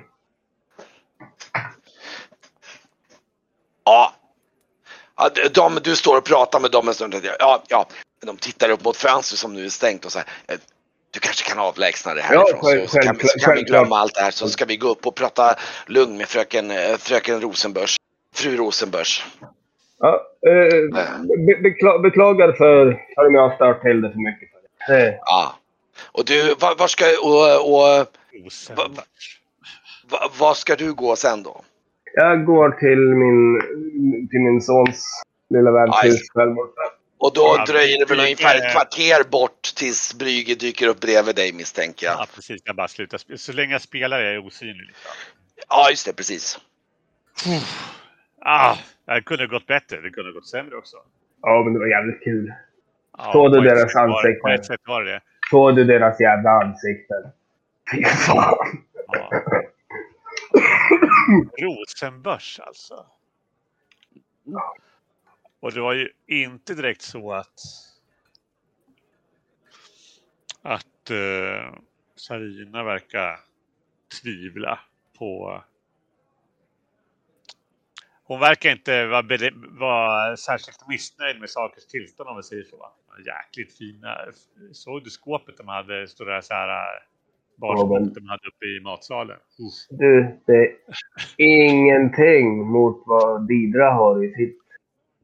Ja. ja de, du står och pratar med dem en stund. Ja, ja. De tittar upp mot fönstret som nu är stängt och så här. eh, Du kanske kan avlägsna det härifrån själv- så, så, kan, vi- så kan vi glömma allt det här så ska vi gå upp och prata lugn med fröken, eh, fröken Rosenbörs. Fru Rosenbörs. Ja, eh, be, bekla, beklagar för om jag har stört till det för mycket. Det. Eh, Ja. Och du, var, var ska, och, och, Rosenberg. var, var ska du gå sen då? jag går till min, till min sons lilla värdshus borta. Och då Ja, dröjer det väl ungefär ett kvarter bort tills Brygge dyker upp bredvid dig misstänker jag. Ja, precis. Jag bara slutar. Så länge jag spelar är jag osynlig. Liksom. Ja, just det, precis. Ah, det kunde ha gått bättre. Det kunde ha gått sämre också. Ja, men det var jävligt kul. Ja, Såg du deras ansikten? På ett sätt var det det. Såg du deras jävla ansikten? Fy fan. Ja. Rosenbörs alltså. Och det var ju inte direkt så att att uh, Sarina verkar tvivla på hon verkar inte vara, vara särskilt missnöjd med sakers tillstånd om vi säger så. Jäkligt fina. Såg du skåpet de hade? Stora så här Ja, barskåp men- de hade uppe i matsalen? Uff. Du, det är ingenting mot vad Didra har i sitt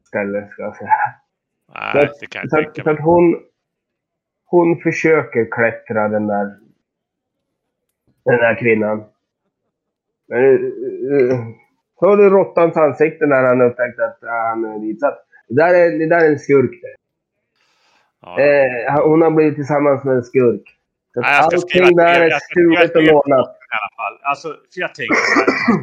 ställe, ska jag säga. Nej, det kan jag Så, tänka så mig. att hon, hon försöker klättra den där, den där kvinnan. Men, uh, Såg du råttans ansikte när han upptäckte att uh, han är ditsatt? Det där är, det där är en skurk. Det. Ja. Eh, hon har blivit tillsammans med en skurk. Så Nej, skriva allting ett där är skriva stulet och lånat. i alla fall. Alltså, för jag tänker.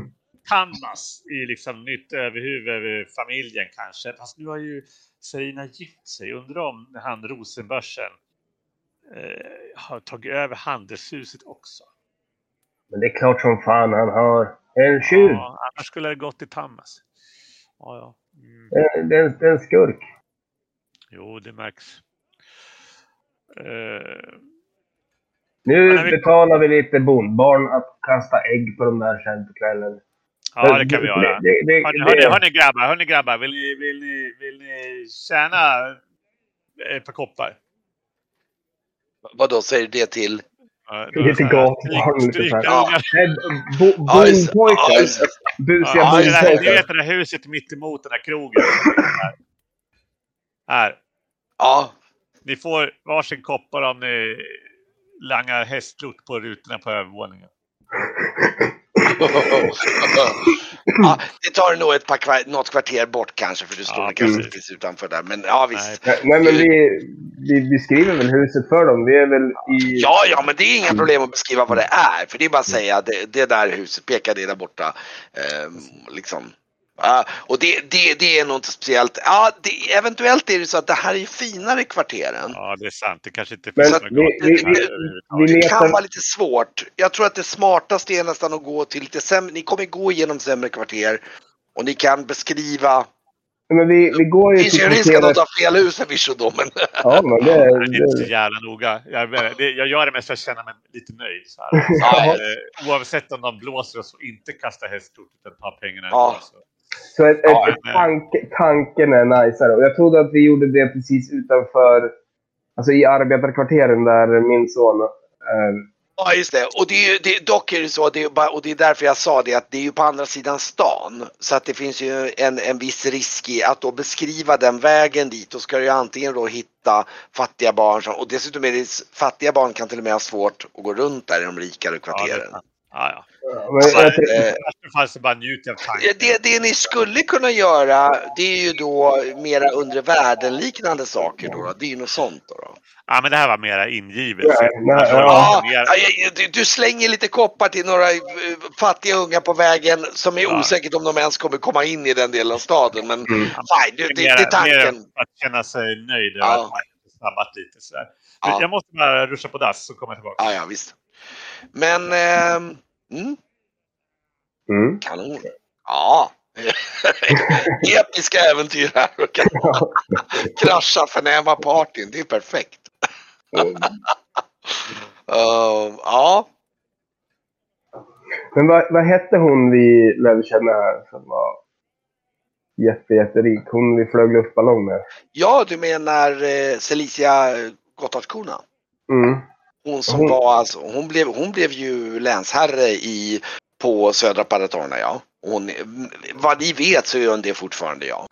Kanmas i liksom nytt överhuvud över familjen kanske. Fast nu har ju Serina gift sig. Undrar om han Rosenbörsen eh, har tagit över handelshuset också. Men det är klart som fan han har. En tjuv. Ja, annars skulle det gått till Tammas. Ja, ja. Mm. Det, det, är- det är en skurk. Jo, det märks. Eh, Nu vi- betalar vi lite bondbarn att kasta ägg på de där sen på kvällen. ja, det kan vi göra. Det, det, Hörni, hörni, hörni grabbar, hörni grabbar, vill ni, vill ni, vill ni tjäna ett par koppar? Vad då säger det till? Lite ja, Bondpojkar. Busiga Ja, det, bondpojkar. vet det där huset mitt emot den där krogen. Här. här. Ja, Ni får varsin koppar om ni langar hästlort på rutorna på övervåningen. ja, det tar nog ett par kvar, något kvarter bort kanske för du står Ja, kanske precis. utanför där. Men ja visst. Nej, Nej, men vi, vi, vi skriver väl huset för dem. Vi är väl i... Ja, ja, men det är inga problem att beskriva vad det är. För det är bara att säga det, det där huset, peka det där borta. Ehm, liksom. Ja, och det, det, det är nog inte speciellt. Ja, det, eventuellt är det så att det här är finare kvarteren. Ja, det är sant. Det kanske inte finns några vi- vi- Det kan vara lite svårt. Jag tror att det smartaste är nästan att gå till lite sämre. Ni kommer gå igenom sämre kvarter och ni kan beskriva. Men vi, vi går Det ju finns ju risk att de tar fel hus förvisso då, men Ja, men det, Det är inte så det, jävla noga. Jag, det, jag gör det mest för att känna mig lite nöjd. Så här. Ja. Eh, Oavsett om de blåser oss och inte kastar hästkort utan tar pengarna Ja. ändå, så. Så ett, Ja, ett, tanke, tanken är najsare. Och jag trodde att vi gjorde det precis utanför... Alltså i arbetarkvarteren där min son är. Ja, just det. Och det är ju, det, dock är det så, det är bara, och det är därför jag sa det, att det är ju på andra sidan stan. Så att det finns ju en, en viss risk i att då beskriva den vägen dit. Då ska du ju antingen då hitta fattiga barn, som, och dessutom är det fattiga barn kan till och med ha svårt att gå runt där i de rikare Ja, det ja, ja. Men Så, jag, eh, så bara njuter av tanken. det, det ni skulle kunna göra, det är ju då mera undre världen liknande saker då, då. Det är ju något sånt då. då. Ja, men det här var mera ingivet. Nej, nej, Alltså, ja. Ja, ja, ja, du, du slänger lite koppar till några eh, fattiga unga på vägen som är Ja. osäkert om de ens kommer komma in i den delen av staden. Men Mm. fine, det, det, det är tanken. mera att känna sig nöjd över Ja. att man har snabbat lite sådär. Ja. Jag måste bara ruscha på dass så kommer jag tillbaka. Ja, ja, visst. Men, ehm, mm, mm. kanon. Ja. Episka äventyr här krascha förnäma partyn. Det är perfekt. Uh, ja, Men vad, vad hette hon vi lärde känna här som var jätte, jätterik? Hon vi flög luftballong med. ja, du menar eh, Celicia Gotthardkorna? Mm. Hon som Hon- var alltså, hon blev, hon blev ju länsherre i, på södra Paratorna ja. Hon, vad ni vet så gör hon det fortfarande ja.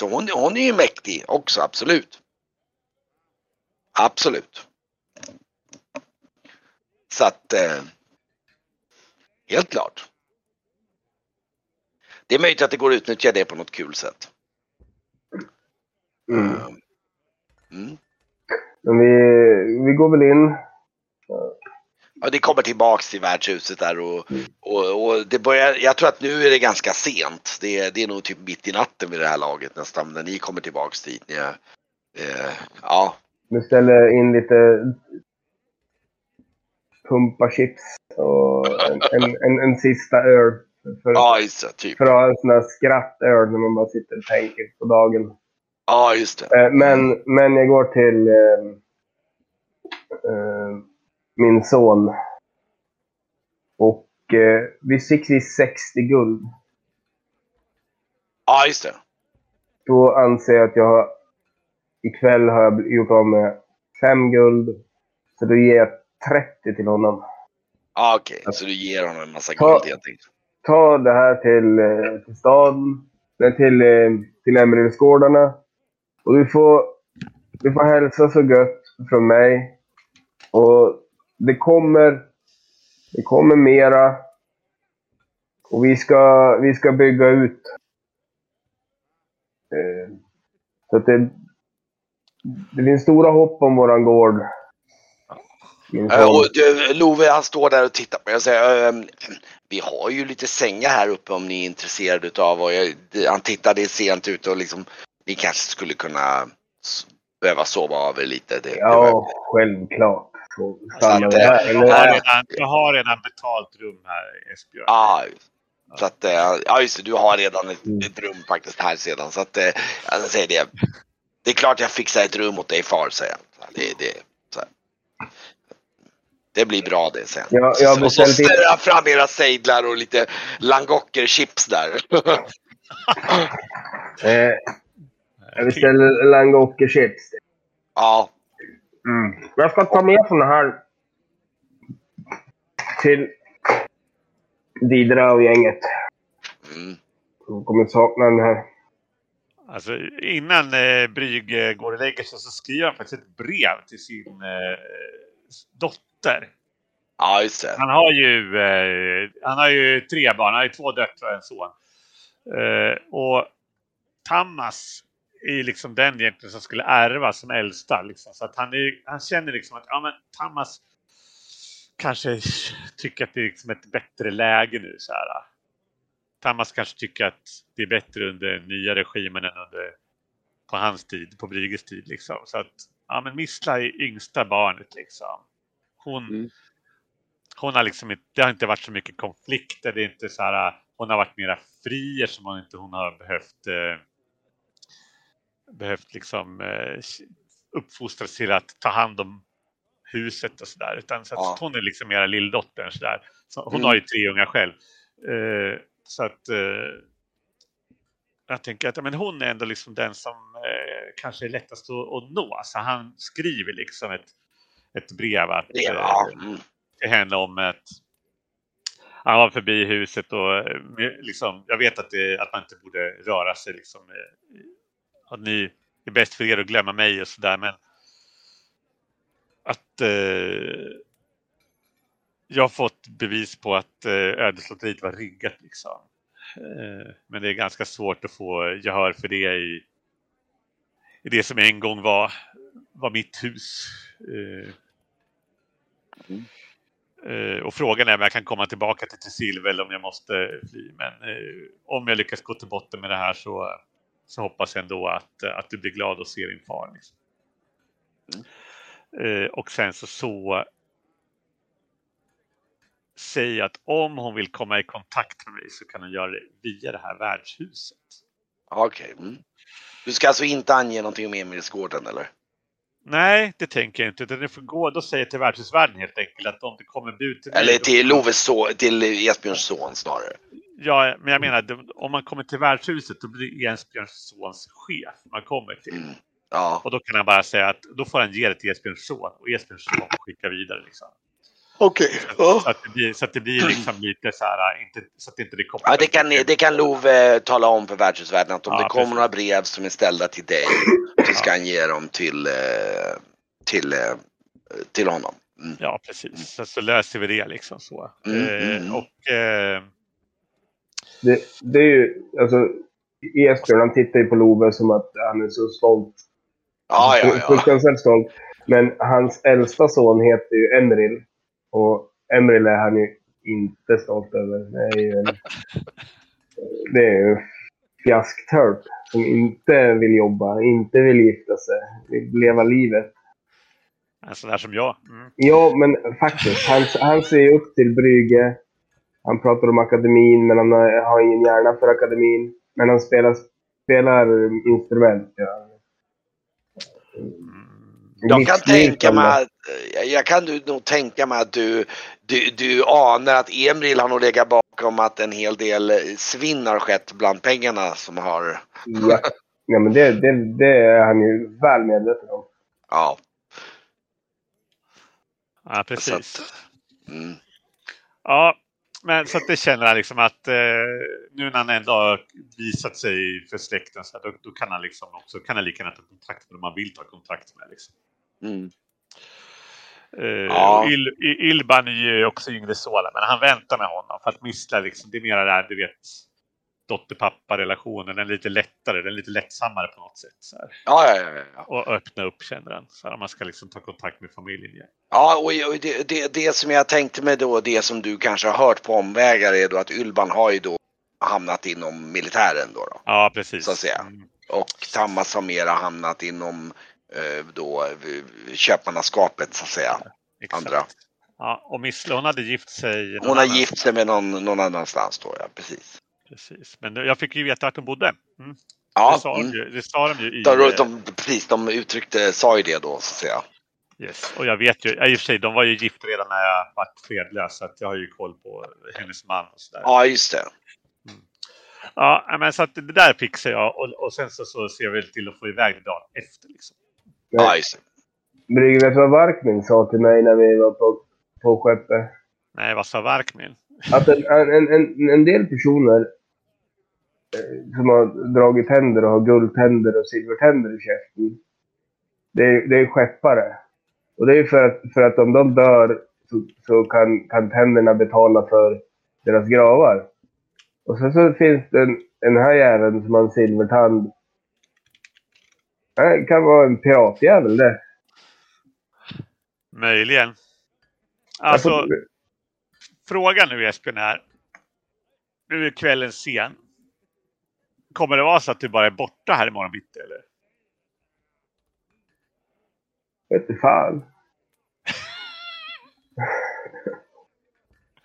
Så hon, hon är ju mäktig också, absolut. Absolut. Så att, eh, helt klart. Det är möjligt att det går att utnyttja det på något kul sätt. Mm. Eh, Mm. Men vi, vi går väl in. Ja, det kommer tillbaks till värdshuset där och, och, och det börjar, jag tror att nu är det ganska sent. Det det är nog typ mitt i natten vid det här laget nästan när ni kommer tillbaks dit. Ni eh, ja, Beställer in lite pumpa chips och en, en, en, en sista öl. För, ja just det, typ. för att ha en sån här skrattöl när man bara sitter och tänker på dagen. Ja, just det. Eh, Men, men jag går till eh, eh, min son. Och eh, vi fick vi 60 guld. Ja, just det. Då anser jag att jag har... Ikväll har jag gjort av med fem guld. Så då ger jag 30 till honom. Ja, okej. Så du ger honom en massa Ta- guld helt enkelt. Ta det här till, eh, till staden. Till, eh, till Emeraldsgårdarna. Och du får, du får hälsa så gött från mig. Och det kommer, det kommer mera. Och vi ska, vi ska bygga ut. Eh, så att det, det finns stora hopp om våran gård. Eh. Och du, Love han står där och tittar på mig och säger ehm, Vi har ju lite sängar här uppe om ni är intresserade utav och jag, det- han tittar det är sent ut och liksom ni kanske skulle kunna behöva sova över lite. Det, Ja, självklart. Så att, eh, Jag har redan, jag har redan betalt rum här, Esbjörn. Ja, så att, eh, ja just det, du har redan ett, ett rum faktiskt här sedan. Så att, eh, jag säger det. Det är klart jag fixar ett rum åt dig far, säger han. Så Det, det, så det blir bra det sen. Ja, jag så ställer jag fram era sejdlar och lite langocker-chips där. eh, jag beställer langocker-chips. ja, Mm. Jag ska ta med såna här till Didra och gänget. mm. De kommer sakna den här. Alltså, innan eh, Bryg eh, går och lägger sig så skriver han faktiskt ett brev till sin eh, dotter. ja just det. Han har ju, eh, han har ju tre barn, han har ju två döttrar och en son. Eh, och Tammas är liksom den egentligen som skulle ärva som äldsta. Liksom. Så att han, är, han känner liksom att ja, men Tammas kanske tycker att det är liksom ett bättre läge nu. Så här. Tammas kanske tycker att det är bättre under nya regimen än under på hans tid, på Brygges tid. Liksom. Så att ja, men Missla är yngsta barnet. Liksom. Hon, Mm. hon har liksom inte, det har inte varit så mycket konflikter. Det är inte så här, hon har varit mera fri eftersom hon inte hon har behövt eh, behövt liksom eh, uppfostras till att ta hand om huset och sådär. Utan så att Ja. hon är liksom mera lilldottern sådär. Så hon Mm. har ju tre unga själv. Eh, så att eh, jag tänker att men hon är ändå liksom den som eh, kanske är lättast att, att nå. Så han skriver liksom ett, ett brev att, ja. till henne om att han var förbi huset och liksom, jag vet att, det, att man inte borde röra sig. Liksom, att ni är bäst för er att glömma mig och sådär. Men att eh, jag har fått bevis på att eh, ödeslotteriet var riggat. Liksom. Eh, men det är ganska svårt att få gehör för det i, i det som en gång var, var mitt hus. Eh, Mm. Och frågan är om jag kan komma tillbaka till Tessilve eller om jag måste fly. Men eh, om jag lyckas gå till botten med det här så, så hoppas jag ändå att, att du blir glad att se din far. Liksom. Eh, och sen så, så jag att om hon vill komma i kontakt med mig så kan hon göra det via det här värdshuset. Okej. Mm. Du ska alltså inte ange någonting om Emilsgården eller? Nej, det tänker jag inte. Utan det får gå, då säger jag till värdshusvärden helt enkelt att om det kommer bud till mig... Eller till Loves son, till Esbjörns son snarare. Ja, men jag menar det- om man kommer till värdshuset då blir Esbjörns sons chef man kommer till. Mm. Ja, Och då kan han bara säga att då får han ge det till Esbjörns son och Esbjörns son får skicka vidare. Liksom. okej. Så, att det blir, så att det blir liksom lite så här, inte, så att inte det kopplar. Ja, det kan, det kan Love tala om för värdshusvärden att om Ja, det kommer precis. några brev som är ställda till dig så ska han ge dem till, eh, till, eh, till honom. Mm. Ja, precis. Så, så löser vi det liksom så. Mm, Eh, mm. och eh, Det, det är ju, alltså, Esbjörn han tittar ju på Love som att han är så stolt. Ja, ja, ja. Fruktansvärt stolt. Men hans äldsta son heter ju Emril. Och Emril är han ju inte stolt över. Det är ju en, det är ju fjasktörp som inte vill jobba, inte vill gifta sig, vill leva livet. en sån där som jag. Mm. Ja, men faktiskt. Han, han ser ju upp till Brygge. Han pratar om akademin, men han har, ingen hjärna för akademin. Men han spelar, spelar instrument. Ja. Mm. Jag kan tänka mig att, jag kan nog tänka mig att du, du, du anar att Emil har nog legat bakom att en hel del svinn har skett bland pengarna som har, Ja. ja men det, det, det är han ju väl medveten om. ja. Ja, precis. Att- Mm. Ja, men så att det känner han liksom att eh, nu när han ändå har visat sig för släkten så här, då, då kan han liksom också, kan han lika gärna ta kontakt med dem man vill ta kontakt med. Liksom. Mm. Eh, Ja. Il, I- Ilban är ju också yngre son, men han väntar med honom för att missla liksom, det är mera där, du vet, dotter-pappa-relationen, den är lite lättare, den är lite lättsammare på något sätt. Så. Ja, ja, ja, ja. Och öppna upp känner han, så här, man ska liksom ta kontakt med familjen igen. Ja, och det, det, det som jag tänkte mig då, det som du kanske har hört på omvägar är då att Ylban har ju då hamnat inom militären då. då. Ja, precis. Så att säga. Mm. och Tammas har mera hamnat inom eh, då köpmannaskapet så att säga. Exakt. Andra. Ja, och Missle hon hade gift sig. Hon har gift sig med någon, någon annanstans då, ja precis. Precis. Men jag fick ju veta vart hon bodde. Mm. Ja, det, sa mm. de ju, det sa de ju i... de, de, precis, de uttryckte, sa ju det då så att säga. Yes. Och jag vet ju, i och för sig, de var ju gift redan när jag var fredlös, så att jag har ju koll på hennes man och sådär. Ja, just det. Ja, men så att det där fixar jag och, och sen så, så ser jag väl till att få iväg det dagen efter. Liksom. Ja, just det. Brygge, vet vad Varkmin sa till mig när vi var på, på skeppet? Nej, vad sa Varkmin? Att en, en, en, en del personer eh, som har dragit tänder och har guldtänder och silvertänder i käften. Det är, det är skeppare. Och det är för att, för att om de dör så, så kan, kan tänderna betala för deras gravar. Och sen så finns det en, en här jäveln som har en silvertand. Det kan vara en piratjävel det. Möjligen. Alltså, får- frågan nu Esbjörn är. Nu är kvällen sen. Kommer det vara så att du bara är borta här imorgon bitti eller? Vet du fan.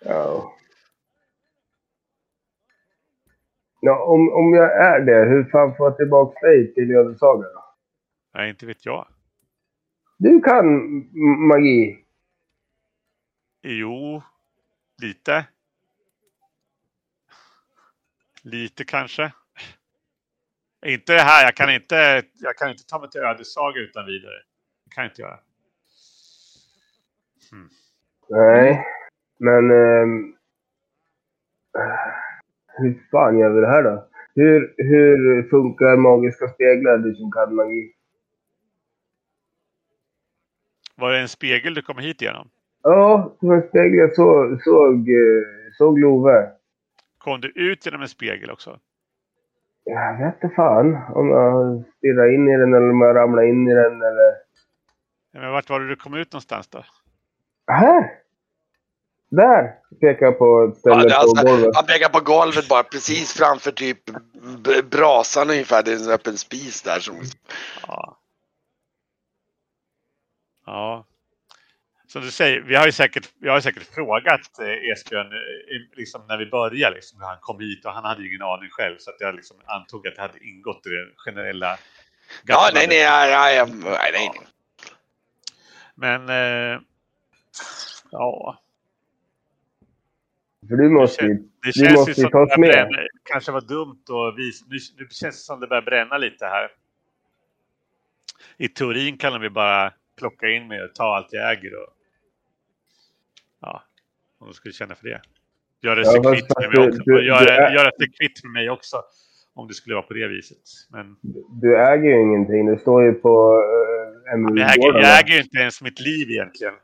ja. Ja, om, om jag är det, hur fan får jag tillbaka dig till Ödeshöga då? Nej, inte vet jag. Du kan magi. Jo, lite. Lite kanske. Inte det här, jag kan inte, jag kan inte ta mig till Ödeshöga utan vidare. Det kan jag inte göra. Nej, men... ehm, hur fan gör vi det här då? Hur, hur funkar magiska speglar, du som kan magi? Var det en spegel du kom hit igenom? Ja, som en spegel. Jag såg, såg, eh, såg Love. Kom du ut genom en spegel också? Jag vet inte fan om jag stirrar in i den eller om jag ramlar in i den eller... Men vart var det du kom ut någonstans då? Här! Där! Pekar jag på ett ställe Ja, är på alltså, golvet. han pekar på golvet bara precis framför typ brasan ungefär. Det är en öppen spis där. Som, Ja. Ja. Som du säger, vi har ju säkert, vi har ju säkert frågat eh, Esbjörn eh, liksom när vi började, liksom, när han kom hit och han hade ju ingen aning själv så att jag liksom antog att det hade ingått i det generella ja, nej, nej, nej, nej, nej, nej, nej. Men eh, ja, För du måste ju... det känns måste ju ju som ta det med. bränna, kanske var dumt och visa. Nu, nu känns det som det börjar bränna lite här. I teorin kan vi bara plocka in mig och ta allt jag äger och ja, om de skulle känna för det. Göra Ja, sig kvitt med mig du- också. du- göra, du är- göra sig kvitt med mig också. Om det skulle vara på det viset. Men Du äger ju ingenting. Det står ju på uh, jag äger, jag äger ju inte ens mitt liv egentligen.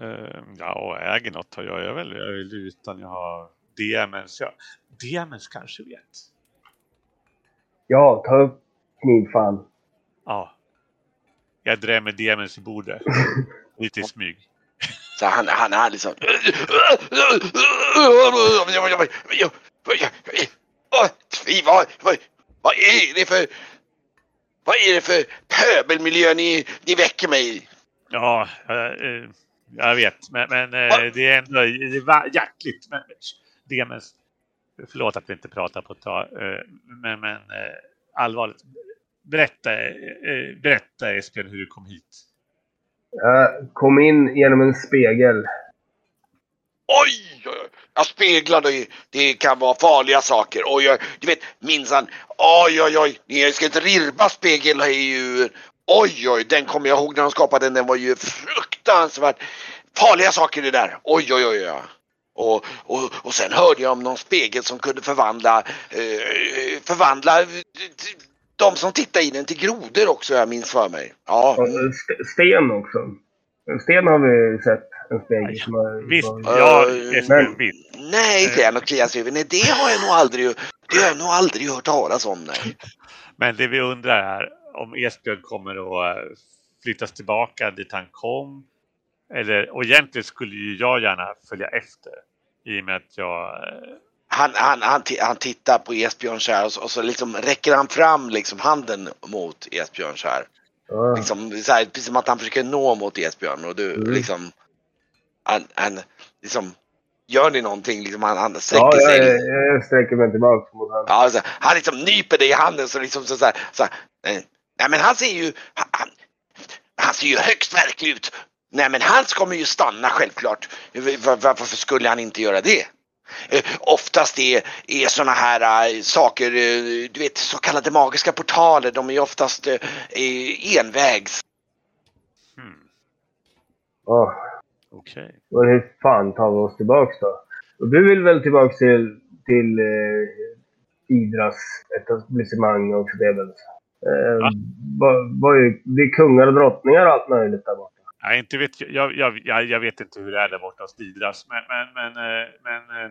Eh, ja, och äger något har jag, jag väl. Jag är väl utan jag har demens. Ja, demens kanske vet. Ja, ta upp knivfan. Ja. Jag drämmer demens i bordet. Lite i smyg. Så han, han är liksom... Vad, vad, vad är det för... Vad är det för pöbelmiljö ni, ni väcker mig i? Ja, eh, jag vet. Men, men eh, det är ändå det är va- hjärtligt. Men, demens. Förlåt att vi inte pratar på ett tag. eh, Men, men allvarligt. Berätta, eh, berätta Esbjörn hur du kom hit. Jag kom in genom en spegel. Oj, oj, oj. Jag speglar det. Det kan vara farliga saker. Oj, oj, du vet minsann. Oj, oj, oj. Ni ska inte rirba spegel är ju... Oj, oj, den kommer jag ihåg när de skapade den. Den var ju fruktansvärt farliga saker det där. Oj, oj, oj. Ja. Och, och, och sen hörde jag om någon spegel som kunde förvandla, eh, förvandla de som tittar i den till grodor också, jag minns för mig. Ja, sten också. En sten har vi sett. En spegel som har... Visst, ja, Eh, visst. Nej, han och huvudet. Nej, det har jag nog aldrig, det har jag nog aldrig hört talas om. Nej. Men det vi undrar är om Esbjörn kommer att eh, flyttas tillbaka dit han kom. Eller, och egentligen skulle ju jag gärna följa efter. I och med att jag... han, han, han, han tittar på Esbjörn så här och så, och så liksom räcker han fram liksom handen mot Esbjörn så här. Ja. Liksom, så här, precis som att han försöker nå mot Esbjörn och du Mm. liksom, han, han liksom, gör ni någonting liksom, han, han sträcker Ja, sig. jag, jag sträcker mig tillbaka mot honom. Ja, så, han liksom nyper dig i handen så liksom så, så här, så här, nej men han ser ju, han, han ser ju högst verklig ut. Nej men han kommer ju stanna självklart. Var, varför skulle han inte göra det? Eh, oftast är, är sådana här eh, saker, eh, du vet så kallade magiska portaler, de är oftast eh, envägs. Hmm. Ja, Okej. och hur fan tar vi oss tillbaka då? Och du vill väl tillbaka till, till eh, Idras etablissemang och väl eh, vad är, det är kungar och drottningar och allt möjligt där borta. Nej, inte vet jag, jag, jag, vet inte hur det är där borta hos Didras, men, men, men, eh, men eh,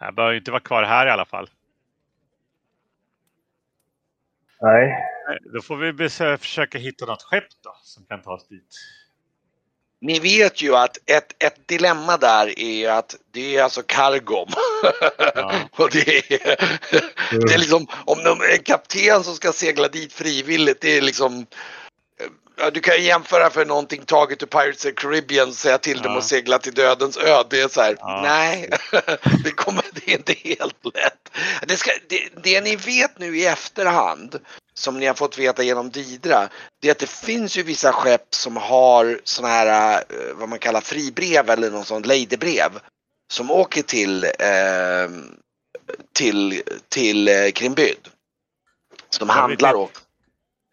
jag bör ju inte vara kvar här i alla fall. Nej. Då får vi försöka hitta något skepp då som kan ta oss dit. Ni vet ju att ett, ett dilemma där är att det är alltså Kargom. Ja. och det är, det är liksom, om de, en kapten som ska segla dit frivilligt, det är liksom Ja, du kan ju jämföra för någonting taget ur Pirates of the Caribbean, säga till dem Ja. att segla till dödens ö. Det är så här, Ja. nej, det, kommer, det är inte helt lätt. Det, ska, det, det ni vet nu i efterhand, som ni har fått veta genom Didra, det är att det finns ju vissa skepp som har såna här, eh, vad man kallar fribrev eller något sånt ladybrev. Som åker till, eh, till, till eh, Krimbyd. Som handlar inte.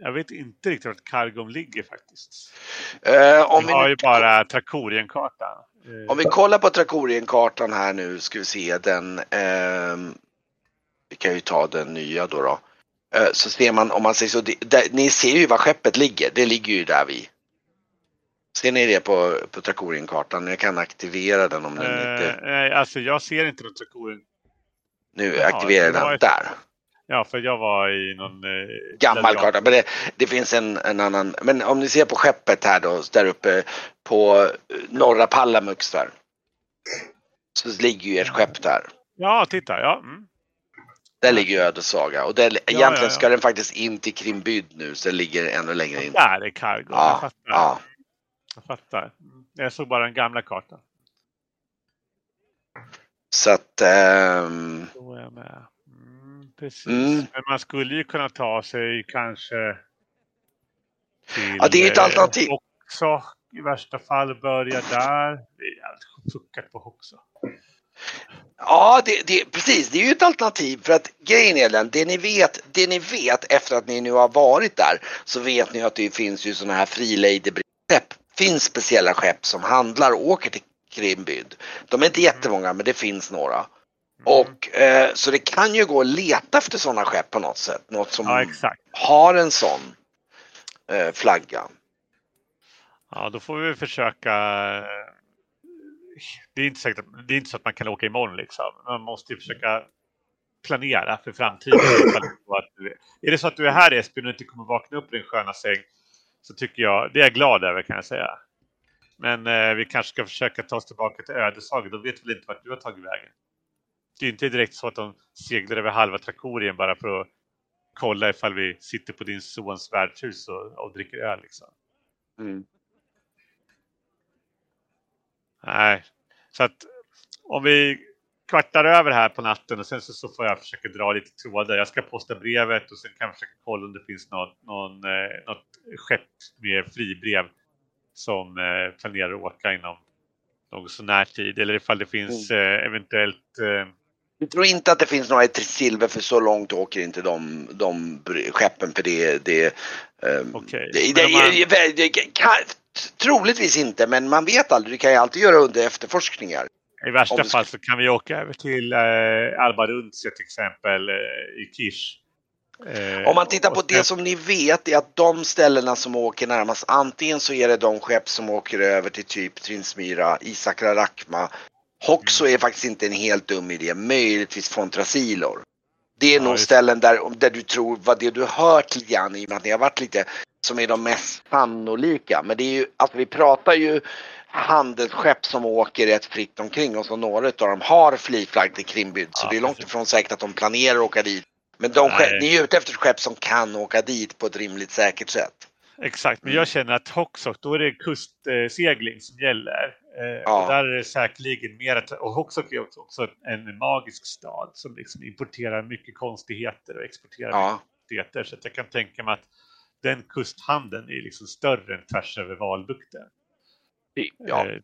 Jag vet inte riktigt vart Kargom ligger faktiskt. Eh, om, vi vi har nu, ju bara Trakorien-kartan. Eh, om vi kollar på Trakorien-kartan här nu ska vi se den. ehm, vi kan ju ta den nya då. då. Eh, så ser man om man säger så. Det, där, ni ser ju var skeppet ligger. Det ligger ju där vi. Ser ni det på, på Trakorien-kartan? Jag kan aktivera den om den inte. eh, nej, alltså jag ser inte något Trakorien. Nu aktiverar det den ett- där. Ja, för jag var i någon... Eh, Gammal jag- karta. Men det, det finns en, en annan. Men om ni ser på skeppet här då. Där uppe på eh, norra Pallamux där. Så ligger ju ett skepp där. Ja, titta. Ja. Mm. Där ligger ju Ödessaga och där, egentligen ja, ja. ska den faktiskt in till Krimbyd nu så den ligger ännu längre in. Där är jag Ja, fattar. ja. Jag fattar. Jag såg bara den gamla kartan. Så att ehm, Då är jag med. Mm, precis. Mm. Men man skulle ju kunna ta sig kanske till Ja, det är ett eh, alternativ. Också i värsta fall börja där. Det är fuckat på också. ja, det, det, precis, det är ju ett alternativ för att grejen är den, det ni vet, det ni vet efter att ni nu har varit där så vet ni att det finns ju sådana här friladybrev. finns speciella skepp som handlar och åker till Krimbyd. De är inte jättemånga men det finns några. Mm. Och eh, så det kan ju gå att leta efter sådana skepp på något sätt. Något som Ja, har en sån eh, flagga. Ja, då får vi försöka. eh, Det är inte säkert det är inte så att man kan åka imorgon liksom. Man måste ju försöka planera för framtiden. det är det så att du är här Esbjörn och inte kommer vakna upp i din sköna säng så tycker jag, det är jag glad över kan jag säga. Men eh, vi kanske ska försöka ta oss tillbaka till Ödeshage. Då vet väl inte vart du har tagit vägen. Det är inte direkt så att de seglar över halva Trakorien bara för att kolla ifall vi sitter på din sons värdshus och, och dricker öl liksom. Mm. Nej, så att om vi kvartar över här på natten och sen så, så får jag försöka dra lite trådar. Jag ska posta brevet och sen kan jag försöka kolla om det finns något, någon, eh, något skepp med fribrev som eh, planerar att åka inom någon så när tid. Eller ifall det finns Mm. eh, eventuellt eh, Jag tror inte att det finns några i silver för så långt åker inte de, de skeppen för det. det, ehm, Okej. det, det, det, det kan, troligtvis inte men man vet aldrig. Du kan ju alltid göra under efterforskningar. I värsta ska- fall så kan vi åka över till eh, Alba Runtia till exempel eh, i Kish. Eh, Om man tittar på det som ni vet är att de ställena som åker närmast antingen så är det de skepp som åker över till typ Trinsmyra, Isakra Rakma. Hoxo är faktiskt inte en helt dum idé, möjligtvis Fontrasilor. Det är Ja, nog ställen där, där du tror vad det du hört lite grann i och med att ni har varit lite som är de mest sannolika. Men det är ju, alltså vi pratar ju handelsskepp som åker rätt fritt omkring och så några av dem har flygflagg till Krimbyd. Så Ja, det är långt ifrån säkert att de planerar att åka dit. Men de skepp, ni är ute efter skepp som kan åka dit på ett rimligt säkert sätt. Exakt, men Mm. jag känner att Hoxok, då är det kustsegling som gäller. Eh, Ja. Där är det säkerligen mer, att- och Hoxok är också- också en magisk stad som liksom importerar mycket konstigheter och exporterar mycket Ja, konstigheter. Så jag kan tänka mig att den kusthandeln är liksom större än tvärs över Valbukten. ja Eh,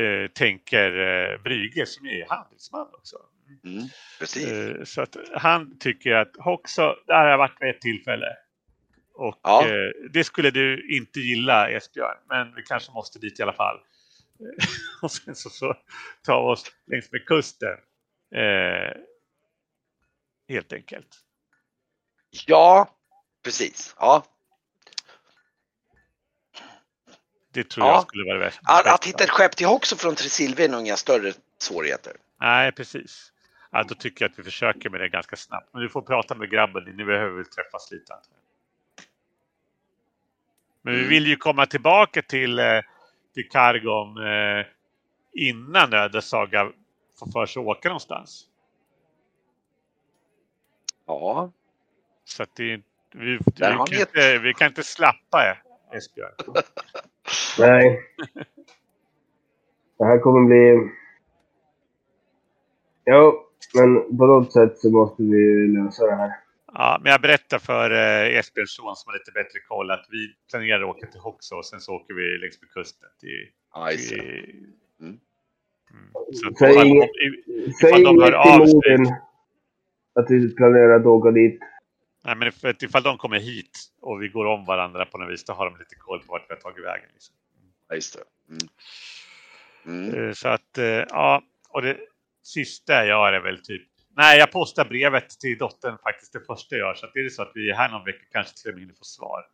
eh, tänker eh, Brygge som är handelsman också. mm, precis. Så att han tycker att Hoxo, där har jag varit vid ett tillfälle. Och Ja. eh, det skulle du inte gilla Esbjörn, men vi kanske måste dit i alla fall. och sen så, så tar vi oss längs med kusten. Eh, helt enkelt. Ja, precis. Ja. Det tror Ja. jag skulle vara det värsta. Att, att hitta ett skepp till också från Tresilver är nog inga större svårigheter. Nej, precis. Ja, då tycker jag att vi försöker med det ganska snabbt. Men du får prata med grabben, ni behöver väl träffas lite. antar jag. Men vi Mm. vill ju komma tillbaka till, eh, till Kargom eh, innan Öde Saga får för sig att åka någonstans. Ja, Så att det, vi, vi, kan ni inte, vi kan inte slappa eh, Esbjörn. Nej. Det här kommer bli... Jo, men på något sätt så måste vi lösa det här. Ja, men jag berättar för eh, Esbjörns son som har lite bättre koll att vi planerar att åka till Hoxå och sen så åker vi längs med kusten till det. Mm. Mm. Så att Säg ifall, inget- de, Säg Ifall de hör inget av till sig. Norden att vi planerar att åka dit. nej, men för ifall de kommer hit och vi går om varandra på något vis, då har de lite koll på vart vi har tagit vägen. Liksom. Ja, just det. Mm. Mm. Eh, Så att, eh, ja, och det sista jag gör är väl typ, nej jag postar brevet till dottern faktiskt det första jag gör. Så att är det så att vi är här någon vecka kanske till och med hinner få svar.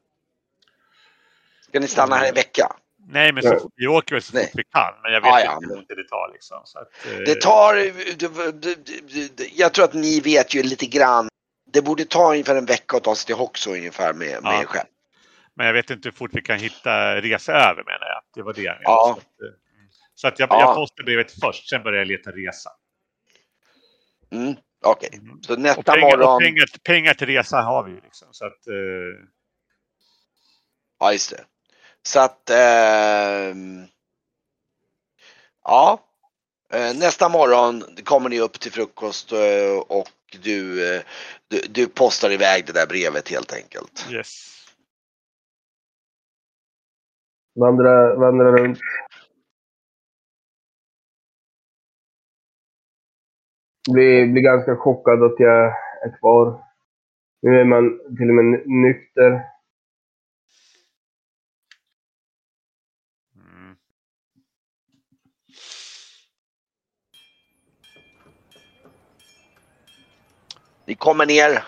Ska ni stanna här en vecka? Nej, men så, vi åker väl så fort vi kan. Men jag vet Ja, inte hur lång tid det tar liksom. Så att, eh, Det tar, det- det- det- jag tror att ni vet ju lite grann. Det borde ta ungefär en vecka att ta sig till Hoxo ungefär med, med Ja. skepp. Men jag vet inte hur fort vi kan hitta resa över menar jag. Det var det jag menade. Ja. Så att, eh, så att jag, Ja. jag postar brevet först, sen börjar jag leta resa. Mm. Okej, Mm. så Och nästa pengar, morgon. och pengar, pengar till resan har vi ju liksom. Så att, eh, Ja, just det. Så att... ehm, ja. Eh, Nästa morgon kommer ni upp till frukost eh, och du, eh, du, du postar iväg det där brevet helt enkelt. yes. Vandra, vandra runt. Blir, blir ganska chockad att jag är kvar. Nu är man till och med nykter. Mm. Ni kommer ner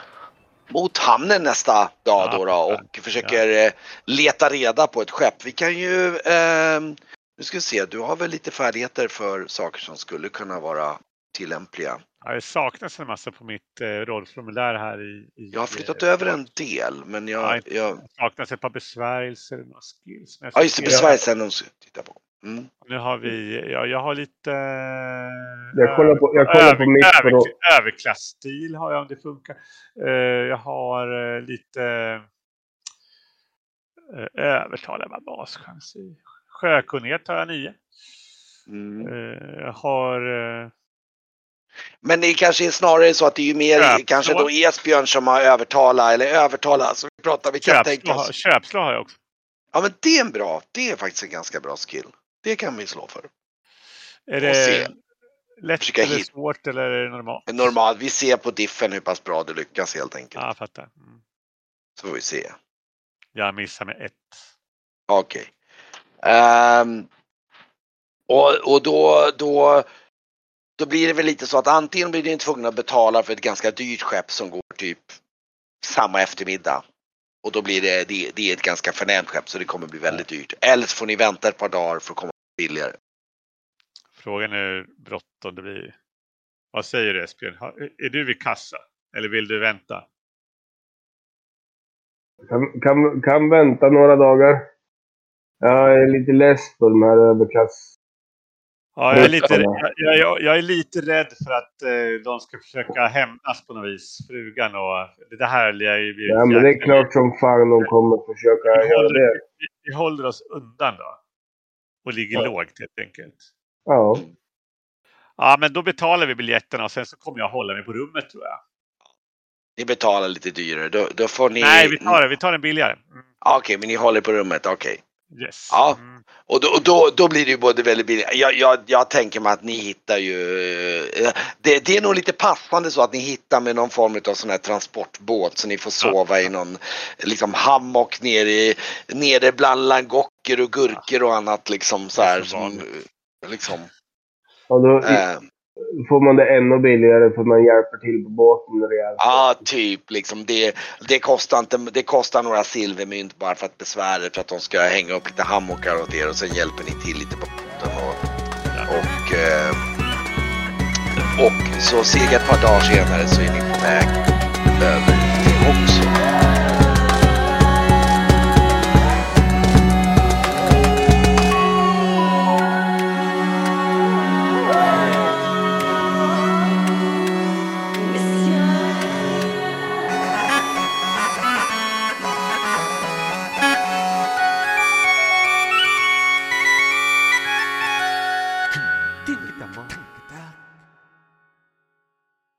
mot hamnen nästa dag då, då och försöker eh, leta reda på ett skepp. Vi kan ju... ehm, nu ska vi se, du har väl lite färdigheter för saker som skulle kunna vara tillämpliga. Ja, det saknas en massa på mitt eh, rollformulär här i... i Jag har flyttat eh, över en del men Ja, jag... inte- jag saknas ett par besvärjelser skills. Men jag ja just det, besvärjelsen de ska titta på. Mm. Nu har vi, ja, jag har lite... Jag kollar på, jag kollar på mitt på då. överklassstil har jag om det funkar. Eh, jag har eh, lite uh, övertalbar baschans i. Sjökunnighet har jag nio. Mm. Eh, jag har... Men det kanske är snarare så att det är ju mer Ja, kanske då Esbjörn som har övertalat eller övertalat. Så vi pratar, vi kan tänka oss. köpslag har jag också. Ja men det är en bra, det är faktiskt en ganska bra skill. Det kan vi slå för. Är se. det lätt Försöka eller hit- svårt eller är det normalt? Normalt, vi ser på diffen hur pass bra det lyckas helt enkelt. Ja, jag fattar. Mm. Så får vi se. Jag missar med ett. Okej. Ehm, och och då, då, då blir det väl lite så att antingen blir ni tvungna att betala för ett ganska dyrt skepp som går typ samma eftermiddag. Och då blir det, det, det är ett ganska förnämt skepp så det kommer bli väldigt dyrt. Eller så får ni vänta ett par dagar för att komma billigare. Frågan är hur bråttom det blir. Vad säger du Esbjörn? Är du vid kassa? Eller vill du vänta? Kan, kan, kan vänta några dagar. Jag är lite less på de här överklass... Ja, jag, är lite, jag, jag, jag är lite rädd för att eh, de ska försöka hämnas på något vis. Frugan och det här lär ju bli... Ja, men det är klart som fan de kommer försöka vi göra håller, det. vi, vi håller oss undan då. Och ligger Ja. lågt helt enkelt. Ja. Ja, men då betalar vi biljetterna och sen så kommer jag hålla mig på rummet tror jag. Ni betalar lite dyrare. Då, då får ni... Nej, vi tar det. Vi tar den billigare. Mm. Ja, Okej, men ni håller på rummet. Okej. Yes. Ja. Mm. Och, då, och då, då blir det ju både väldigt billigt. Jag, jag, jag tänker mig att ni hittar ju... eh, Det, det är nog lite passande så att ni hittar med någon form av sån här transportbåt så ni får sova i någon liksom hammock nere, i- nere bland langocker och gurkor och annat liksom så här. Som, liksom, Och då eh, får man det ännu billigare för man hjälper till på båten rejält. Ja, typ liksom. Det, det, kostar inte, det kostar några silvermynt bara för att besvära er för att de ska hänga upp lite hammockar åt er och sen hjälper ni till lite på båten. Och, och, eh, och så cirka ett par dagar senare så är ni på väg över till Oxford.